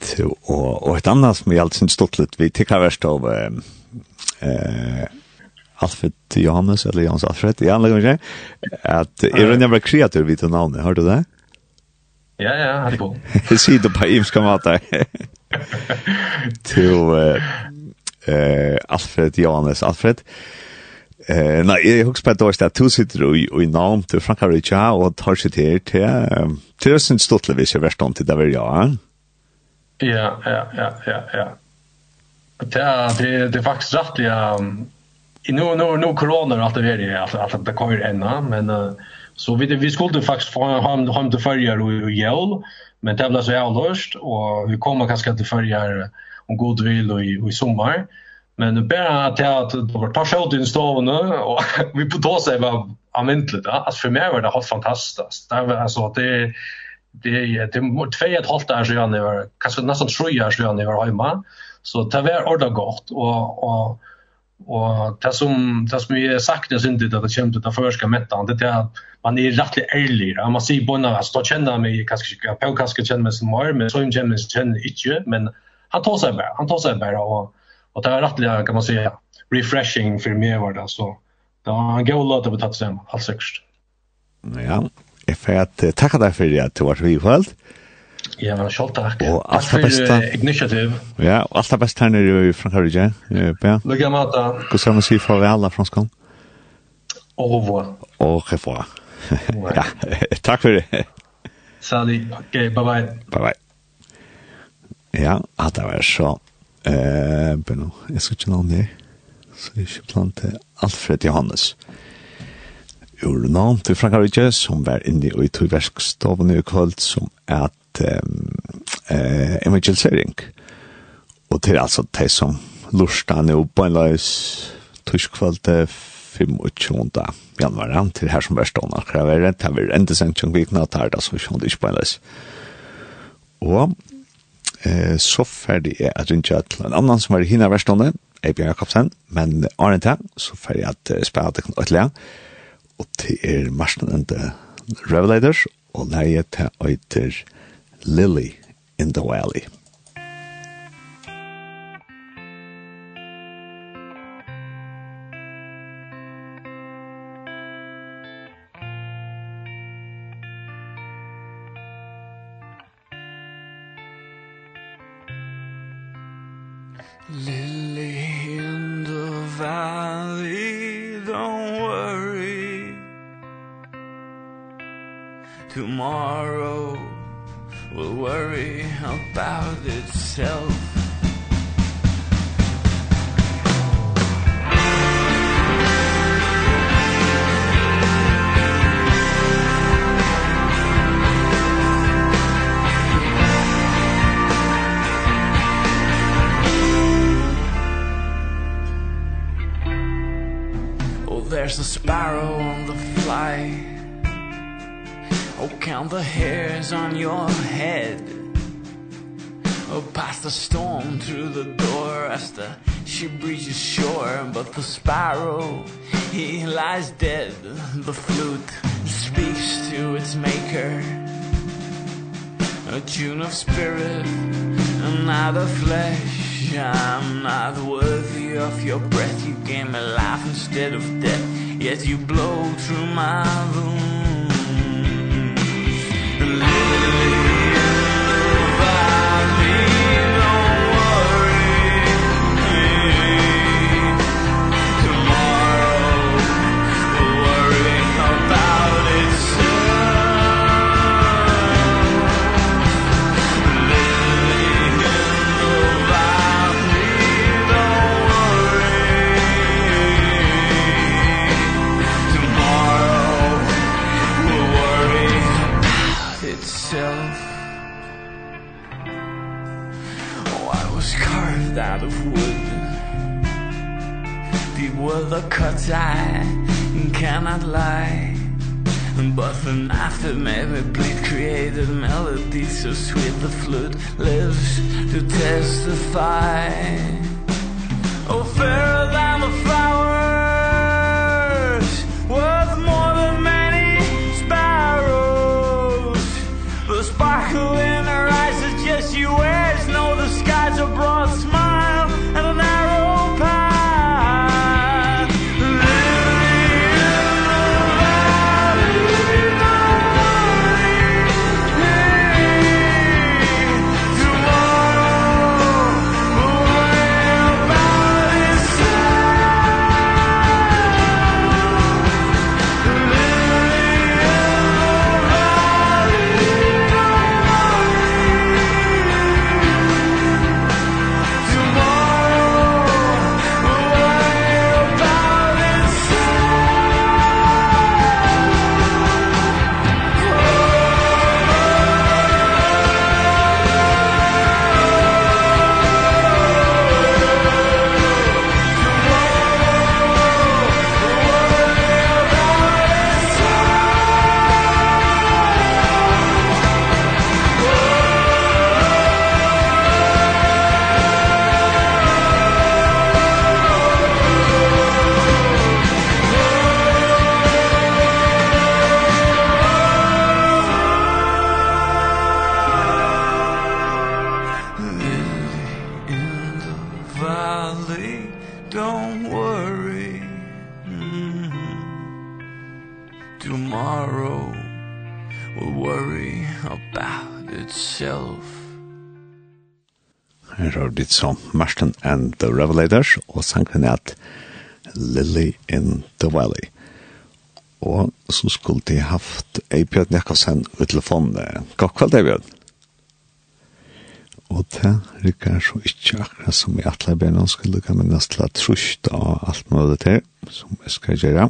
Så och och ett annat som vi alltid syns stått lite vi tycker värst av eh Alfred Johannes eller Jans Alfred i andra gånger att är det nämligen kreatur vid namnet hör du det? Ja ja, har det på. Det ser du på Ims kan vara till eh Alfred Johannes Alfred. Eh Eh nei, jag husker på då att du sitter i i navn til Franka Richa och tar sig till till till sin stottla hvis jeg verstånd till där vill jag. Ja, ja, ja, ja, ja. Det det det faktiskt rätt jag i nu nu nu corona alt det är det att det kommer ända men så vi vi skulle faktiskt få ham, ham til till og, og jul men det blev så jävla löst och vi kommer kanske till förjar om god vill och i sommar. Men bara att jag tar sig ut tar skjut i stoven och vi på då så var användligt. Alltså för mig var det helt fantastiskt. Det var alltså det det det är två ett halvt år sedan jag var kanske nästan tre år sedan jag var hemma. Så det var orda gott och och och det som det som vi saknar synd det att kämpa det förska mättan det är att man är rätt ärlig. Man ser på när jag känner mig kanske jag på kanske känner mig som mer men så känner mig känner inte men han tar sig bara han tar sig bara och Och det är rättligt kan man säga refreshing för mig var det så. Det var en god låt att ta sen alls säkert. Ja, jag får att tacka dig för att du var så ihållt. Ja, men själv tack. Och allt det bästa. Initiativ. Ja, och allt det bästa nere i Frankrike. Ja. Lycka med det. Gå så mycket farväl från Skåne. Au revoir. Au revoir. ja, tack för det. Sally, okej, okay, bye bye. Bye bye. Ja, att det var så Eh, men jeg skal ikke navn her. Så jeg ikke plant Alfred Johannes. Ur navn til Frankrike, som var inne i togverkstoven i kvöld, som er at eh, evangelisering. Og til altså de som lursdag nå på en løs togskvöld 25. januar til her som verst ånda krever det. Det er enda sendt som vikna, det er det som vi ikke på en løs. Og eh, så ferdig er at rinja til en annan som er i hina verstående, Eibjørn Jakobsen, men Arne til, så ferdig at uh, spela kan Knøtlega, og til er Marsten and the Revelators, og leie til øyter Lily in the Valley. door as the she breaches shore but the sparrow he lies dead. The flute speaks to its maker. A tune of spirit and not of flesh. I'm not worthy of your breath. You gave me life instead of death. Yet you blow through my room Living carved out of wood. They were the cuts I cannot lie. But from aftermath maybe bleed created melody So sweet the flute lives to testify. Oh, fairer than the flower som Marston and the Revelators, og sangen er at Lily in the Valley. Og så skulle de haft Eibjørn Jakobsen ved telefonen. God kveld, Eibjørn. Og det rykker så ikke akkurat som i atle benen skulle lukke med nesten at trusht og alt mulig til, som jeg skal gjøre.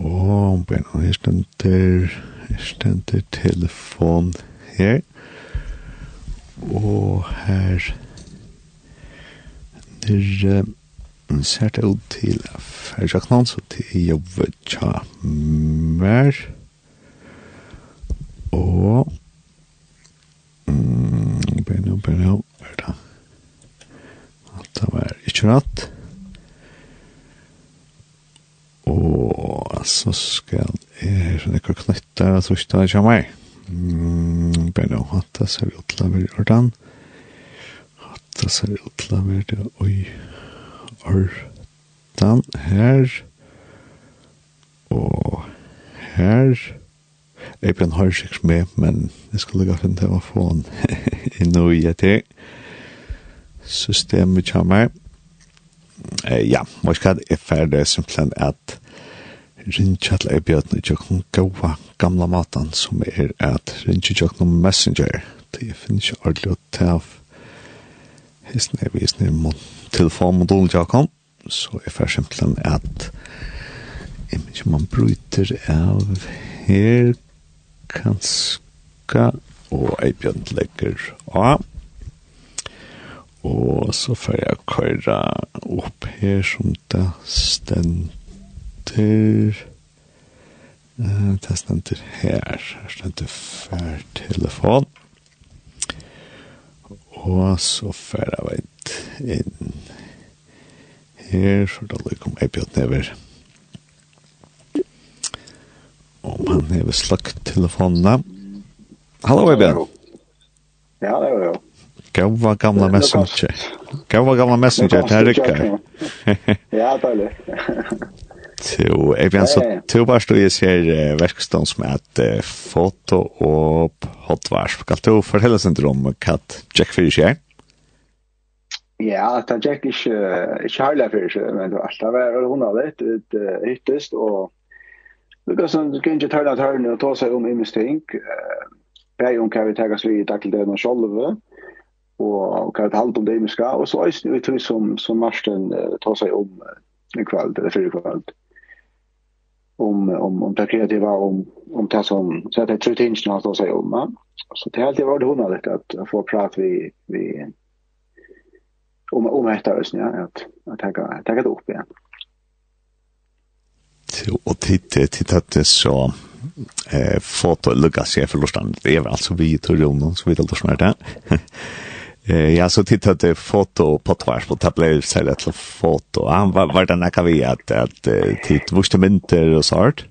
Og benen, her stender, her stender telefon her og her der ser det ut til færdsjaknan, så til jobbe tja mer og bare nå, bare nå, er det at det var ikke rett. Og så skal jeg her sånn ikke knytte, så ikke det kommer jeg Mm, bare hatta seg ut til å være ordan. Hatta seg ut til å være oi ordan her. Og her. Jeg blir en hørsiks med, men jeg skulle gå finne til å få den i noe i etter. Systemet kommer. Eh, ja, måske er det ferdig simpelthen at rinja til ei bjørn ikke kan gaua gamla matan som er at rinja tjøkken messenger. til jeg finnes ikke ordentlig å ta av hisne visne mot telefonmodulen tjøkken. Så er for simpelthen at jeg minns man bryter av her kanska og ei bjørn legger av. Og så får jeg køyra opp her som det stender Uh, det stender her. Her stender fær telefon. Og så fær jeg veit inn her, så da lykker om jeg bjøtt never. Om han hever slagt telefonene. Hallo, Ebjørn. Ja, det var jo. Gåva gamla messenger. Gåva gamla messenger, det er rykker. Ja, det er Så jeg vet så to bare stod jeg ser uh, verkstånd som er foto og hotvarsp. Kan du fortelle oss litt om hva Jack Fyrir skjer? Ja, det er Jack ikke, ikke herlig for seg, men det var alt. Det var hun av det, hyttest, og det var sånn, du kan ikke tørne av tørne og ta seg om imens ting. Bare om hva vi tar oss vi i det og sjolve, og hva vi tar om det imenska, og så er det som, som Marsten uh, tar seg om uh, en kveld, eller fyrre kveld. Mm om om om det kreativa om om det som så att det tror inte något att säga om man. Så det har alltid varit hon att få prata vi vi om om ett år ja att att ta ta det upp igen. Så och titta titta det så eh foto lucas sig för det är alltså vi tror ju någon så vi det då snart där. Eh ja så tittade foto på tvärs på tablet så där till foto. Han var var den där vi att att titt vuxte mynter och sånt.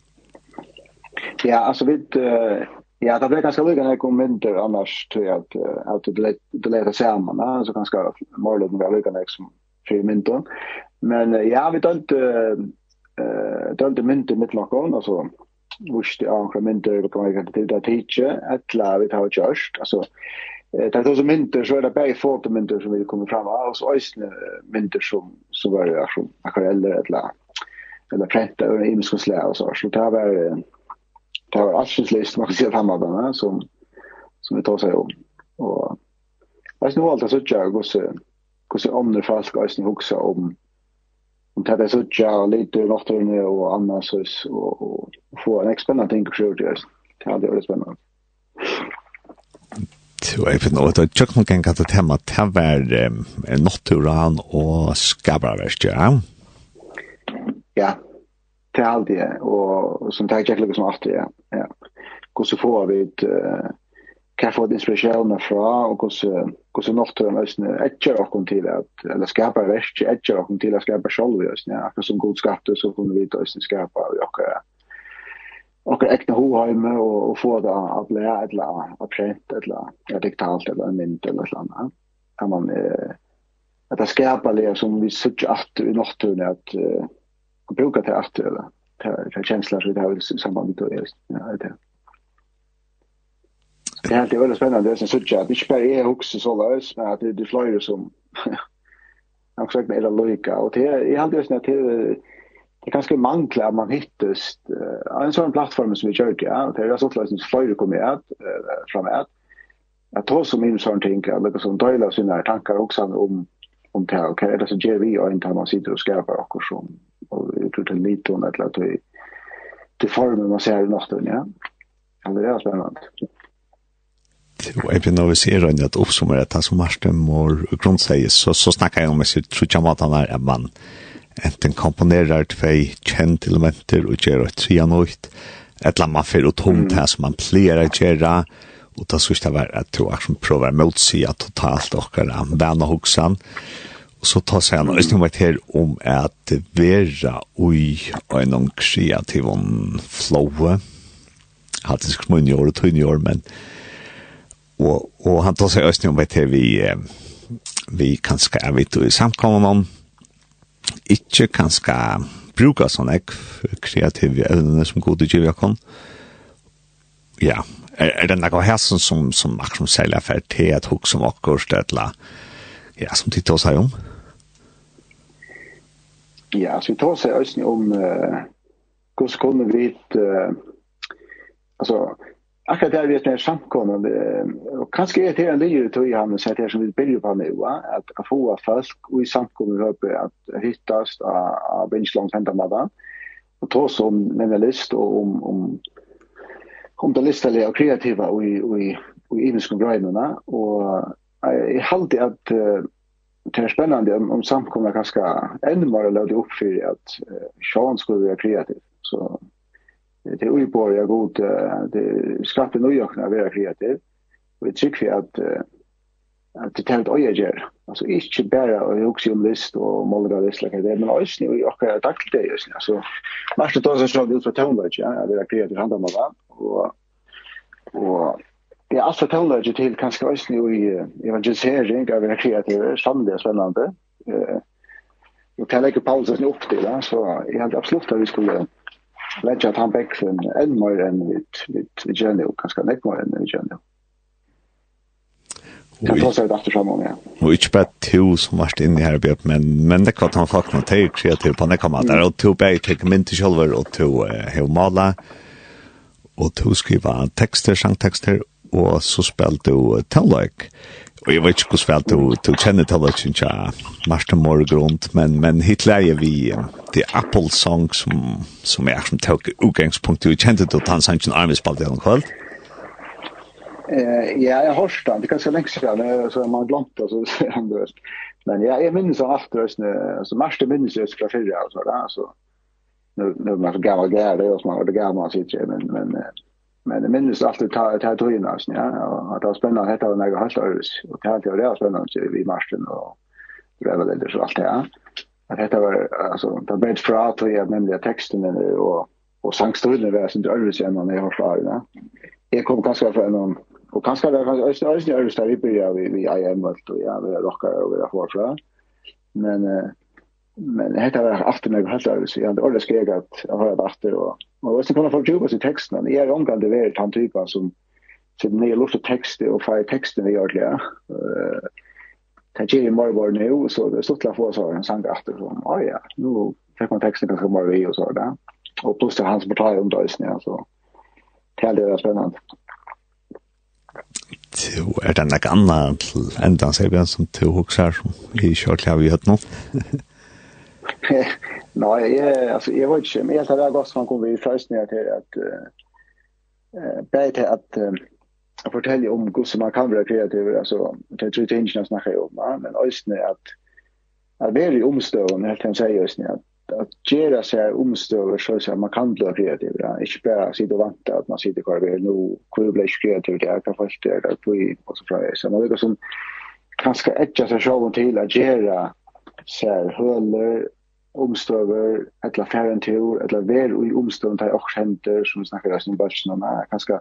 Ja, alltså vi ja, det blev ganska lugnt när jag kom mynter annars tror jag att att det det leder samman alltså ganska målet när lugnt när som för mynter. Men ja, vi tänkte eh tänkte mynter mitt lockon alltså vuxte ankra mynter och kan jag inte titta titta att la vi tar just alltså Eh det är så mynter så är det bäj fotomynter som vi kommer fram av så ösne mynter som så var det som akvareller eller eller prätta och imiska slä och så så det var det var absolut man kan se framåt där som som vi tar sig om och Jag nu allt så jag går så går så om det fast går så huxa om om det är så jag lite något och annars så och få en spännande ting att det det. Det hade varit spännande og jeg finner ut at tjøkken kan katte tema til å hver Notturan og Skabraverst, ja? Ja, til alt det, og som tar kjekk som alt det, ja. Hvordan får vi et, hva får vi inspirasjonene fra, og hvordan Notturan løsene etter åkken til at, eller Skabraverst, etter åkken til at skapa selv, ja, akkurat som god skatte, så kunne vi løsene skapa i åkken, och äkta hoheime och, och få det att lära eller att print eller att digitalt eller en mynd eller så annat. Kan man eh, att det skapar det som vi sitter att i naturen att eh, bruka till att eller till känslor som vi har i samband med det. Ja, det. är Det är alltid väldigt spännande det som sitter att inte bara är också så lös men att det, är flera som Jag har sagt med era lojka och det är alltid just när det det kanske manglar att man hittast uh, en sån plattform som vi kör ja. Det är så klart som flyr kommer att uh, framåt att ta som in sån tänka eller som delar sina tankar också om om det här okej okay? så ger vi och inte man sitter och skapar och som och jag tror det är lite om att det till formen man ser i natten ja. Alltså det är spännande jeg begynner å se rønne at oppsummer at han som Marsten mår grundsäger så, så snakker jeg om sig tror ikke om at han er en man enten komponerar tvei kjent elementer og gjør et tria nøyt, eller man fyrir og tomt her som man pleier å gjøre, og da synes jeg var at du akkurat prøver å motsige totalt okkar okkara vana hoksan, og så tar seg han og østning vart her om at vera ui og en kreativ flowe, hatt det skrum i år og tunn i år, men og, og han tar seg østning vart her vi vi kanskje er vidt i samkommer ikke kanskje bruke sånn ek kreative evner som gode kan. Ja, er, er det noe her som, som, som akkurat som selger for til et hok som akkurat eller ja, som de tar seg om? Ja, så vi tar seg også om uh, hvordan kunne vi uh, altså, akkurat där vet när samkommende, og kanskje er det en lyr till i hamnen så att det som vi begynner på nu att få folk i samkommende høpe at hittas av av Benchland Pentamada og ta som mentalist og om om om det listelige og kreative og i och i och i grunnarna och jag at uh, det er spennende om, om samkommende kanskje enda mer løde opp for at uh, Sean skulle være kreativ. Så det är uppår jag god det skapar nya ökna vara kreativ. Och det tycker att att det tält oja jag alltså inte bara och också om list och målga list like det men också nu jag kan tack det just nu alltså mest ta så så ut på tonlage ja det är kreativ handla med va och och det är alltså tonlage till kanske också nu i evangelisering av en kreativ samhälle spännande eh och kan lägga pausen upp till så jag hade absolut att vi skulle lägga att han bäcksen än mer än vid vid vid Genio kanske näck mer än vid Genio. Kan ta sig efter samman, ja. Och inte bara to som varit inne här i Björn, men, men det kvart han faktiskt har tagit kreativ på näka matar. Och to bär tagit min till själva och to hevmala. Och to skriva texter, sangtexter. Och så spelte du tallöjk. Og jeg vet ikke hvordan svält du, du kjenner till det, inte jag. Martin Morgrund, men, men hit leier vi det Apple Song som, som er som tok utgangspunkt. Du kände till att han sang armespalt i den kveld? Eh, ja, jag har den. Det kanske är länge sedan, så man glömt det, så han det. Men ja, jag minns han alltid, alltså Martin minns det från förra, alltså, så Nu, nu man så gammal gärde, och man var det gammal, men, men, men Men det minnes alltid ta ta tøyna, ja. Og det var spennende hetta og nega helt øres. Og det hadde det var spennende vi marschen og dreva det så alt ja At hetta var altså det ble fra til jeg nemlig teksten og og sangstøyne var sin øres enn man har fra det. Jeg kom kanskje fra en og kanskje det var kanskje øres øres der vi byrja vi vi IM og ja, vi rockar og vi har fra. Men eh men det heter aftur meg helt ærlig så jeg ordet skrek at jeg har det aftur og og hvis jeg kunne få jobba i teksten jeg er omgang det vært han typen som sitter nye luft og tekst og feir teksten vi gjør det, uh, det gjør i morgen nå så det er stort til å få så en sang aftur. Så å ja, nå fikk man teksten ganske mer vi og så da og pluss til hans portal om det, ja, så det er det spennende Du er det noe annet til enda, Sebjørn, som du også som vi kjørtlig av i høtt nå? Nej, alltså jag vet inte, men jag har gått från kom vi först ner till att eh bättre att jag fortäljer om hur man kan vara kreativ alltså det tror jag inte snackar om ja, men ösnä att att det är omstående helt kan säga ösnä att att göra sig omstöver så så man kan bli kreativ. Ja. Inte bara sitta och vänta att man sitter kvar vid nu kul blir kreativ det här kan först det där på i och så fråga så man liksom kanske edge sig själv till att göra så här höller omstøver, eller færre en tur, eller ver i omstøven til års henter, som vi snakker resten i børsen om, er ganske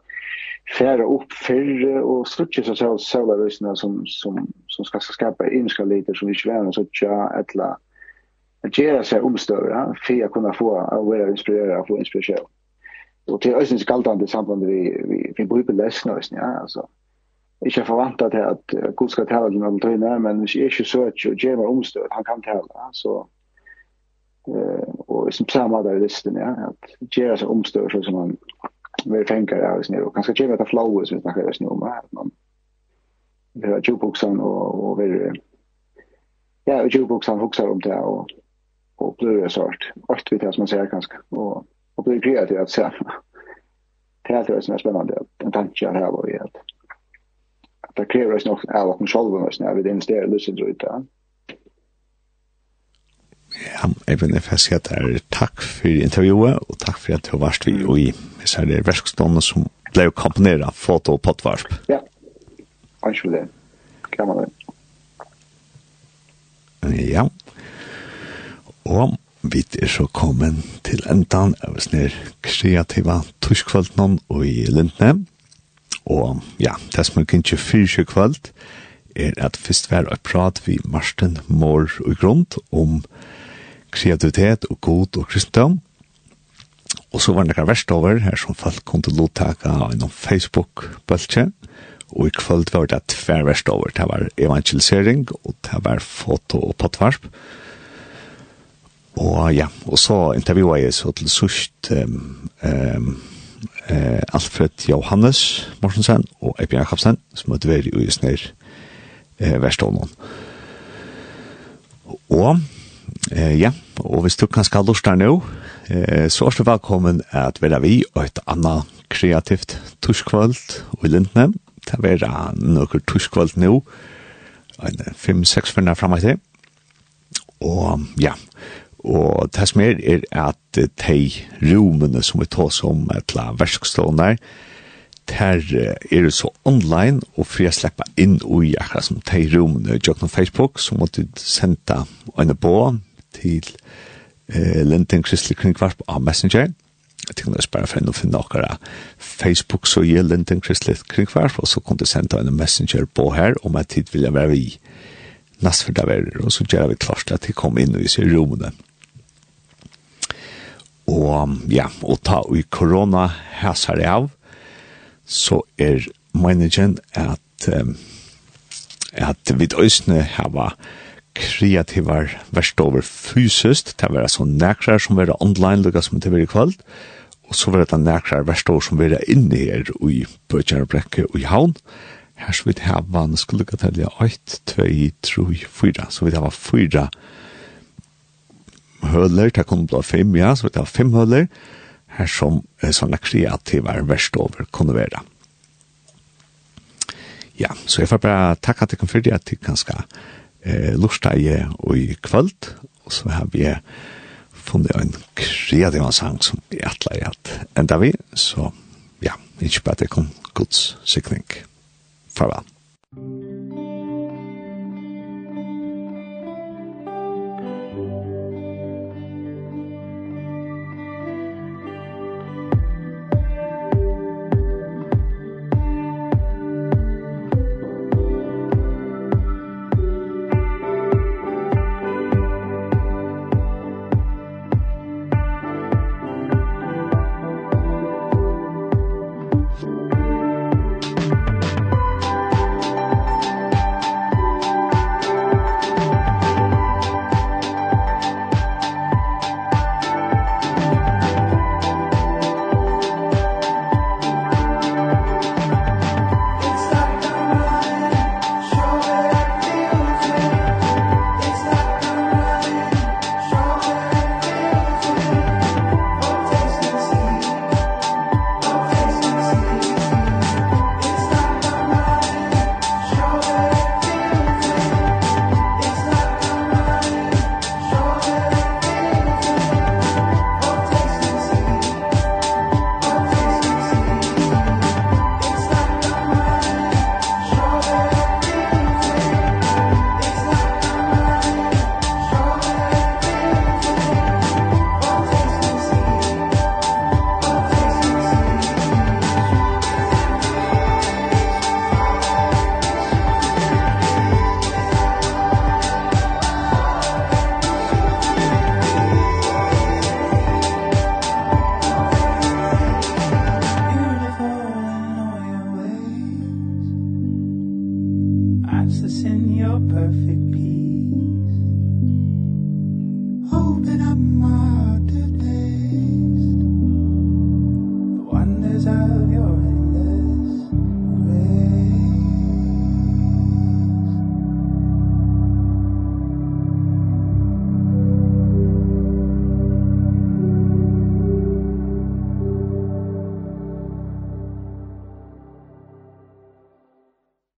færre opp fyrre, og slutje seg selv selv av røysene som, som, som skal skapa innskalliter som ikke er noe sånn, etla gjøre seg omstøver, ja, for å kunne få å være inspirere og få inspirasjon. Og til øyne skaltande samband vi, vi, vi bruker lesene, ja, altså ikke forvanta til at Gud skal tale til noen tøyne, men hvis jeg ikke søker og gjør meg omstøt, han kan tale. Så eh och som samma där listen ja att göra så omstörelse som man vill tänka där just nu och kanske ge det flow som vi snakker just nu om at man vil ha jukeboxen og, og vil ja jukeboxen huxar om det og, och blir det hårt allt vet jag som man säger kanske. Och och blir kreativ att se. det är det som är spännande en tanke jag har varit att det kräver oss nog av att man själv måste när vi investerar i lucid rutan Ja, jeg vil få si at det er takk for intervjuet, og takk for at du har vært vi og i så er det verskstående som ble komponert av foto og potvarp. Ja, kanskje det. Kan man det. Ja. Og vi er så kommet til endan av snir kreativa tuskvöldnån og i Lindne. Og ja, det som er kanskje fyrtje kvöld er at først var et prat vi Marsten Mår og grunn om kreativitet og god og kristendom. Og så var det noen verst over her som folk kom til lottaka innom Facebook-bøltje. Og i kvöld var det tver verst over. Det var evangelisering og det var foto og pottvarp. Og ja, og så intervjuet jeg så til sørst um, um, uh, Alfred Johannes Morsensen og Eipin Jakobsen som hadde vært i Øysner uh, verst over noen. Og Eh, ja, og hvis du kan skal lusta nå, eh, så er du velkommen at være vi og et annet kreativt tuskvalt i Lindne. Det er være noen tuskvalt nå, en 5-6 finner frem til. Og ja, og det som er er at de romene som vi tar som til verskstående, ter er det så online og for jeg slipper inn og akkurat som de romene i Facebook, så måtte du sende en på til eh, Linting Kristelig Kringkvarp av Messenger. Jeg tenker det bare for å finne dere Facebook så gir Linting Kristelig Kringkvarp, og så kan du sende en Messenger på her, om jeg tid vil jeg være i nastfyrda verer, og så gjør vi klart at de kom inn i seg rommene. Og ja, og ta i korona hæsar av, så er meningen at um, at vi øsne hava kreativar verst over fysiskt, det var så nekrar som var online lukka som det var i kvöld, og så var det nekrar verst over som var inne her i Bøtjarbrekke og i Havn, her så vidt her var nå skulle lukka til 8, 2, 3, 4, så vidt her var 4 høler, det kunne bli 5, ja, så vidt her var 5 høler, her som er sånne kreativar verst over kunne være. Ja, så jeg får bare takke at jeg kan fyrir at jeg kan skal eh, lortsteie og i kvöld, og så har vi funnet en kreativ sang som vi atler i at enda vi, så ja, ikke bare det kom gods sikning. Farvel. Farvel.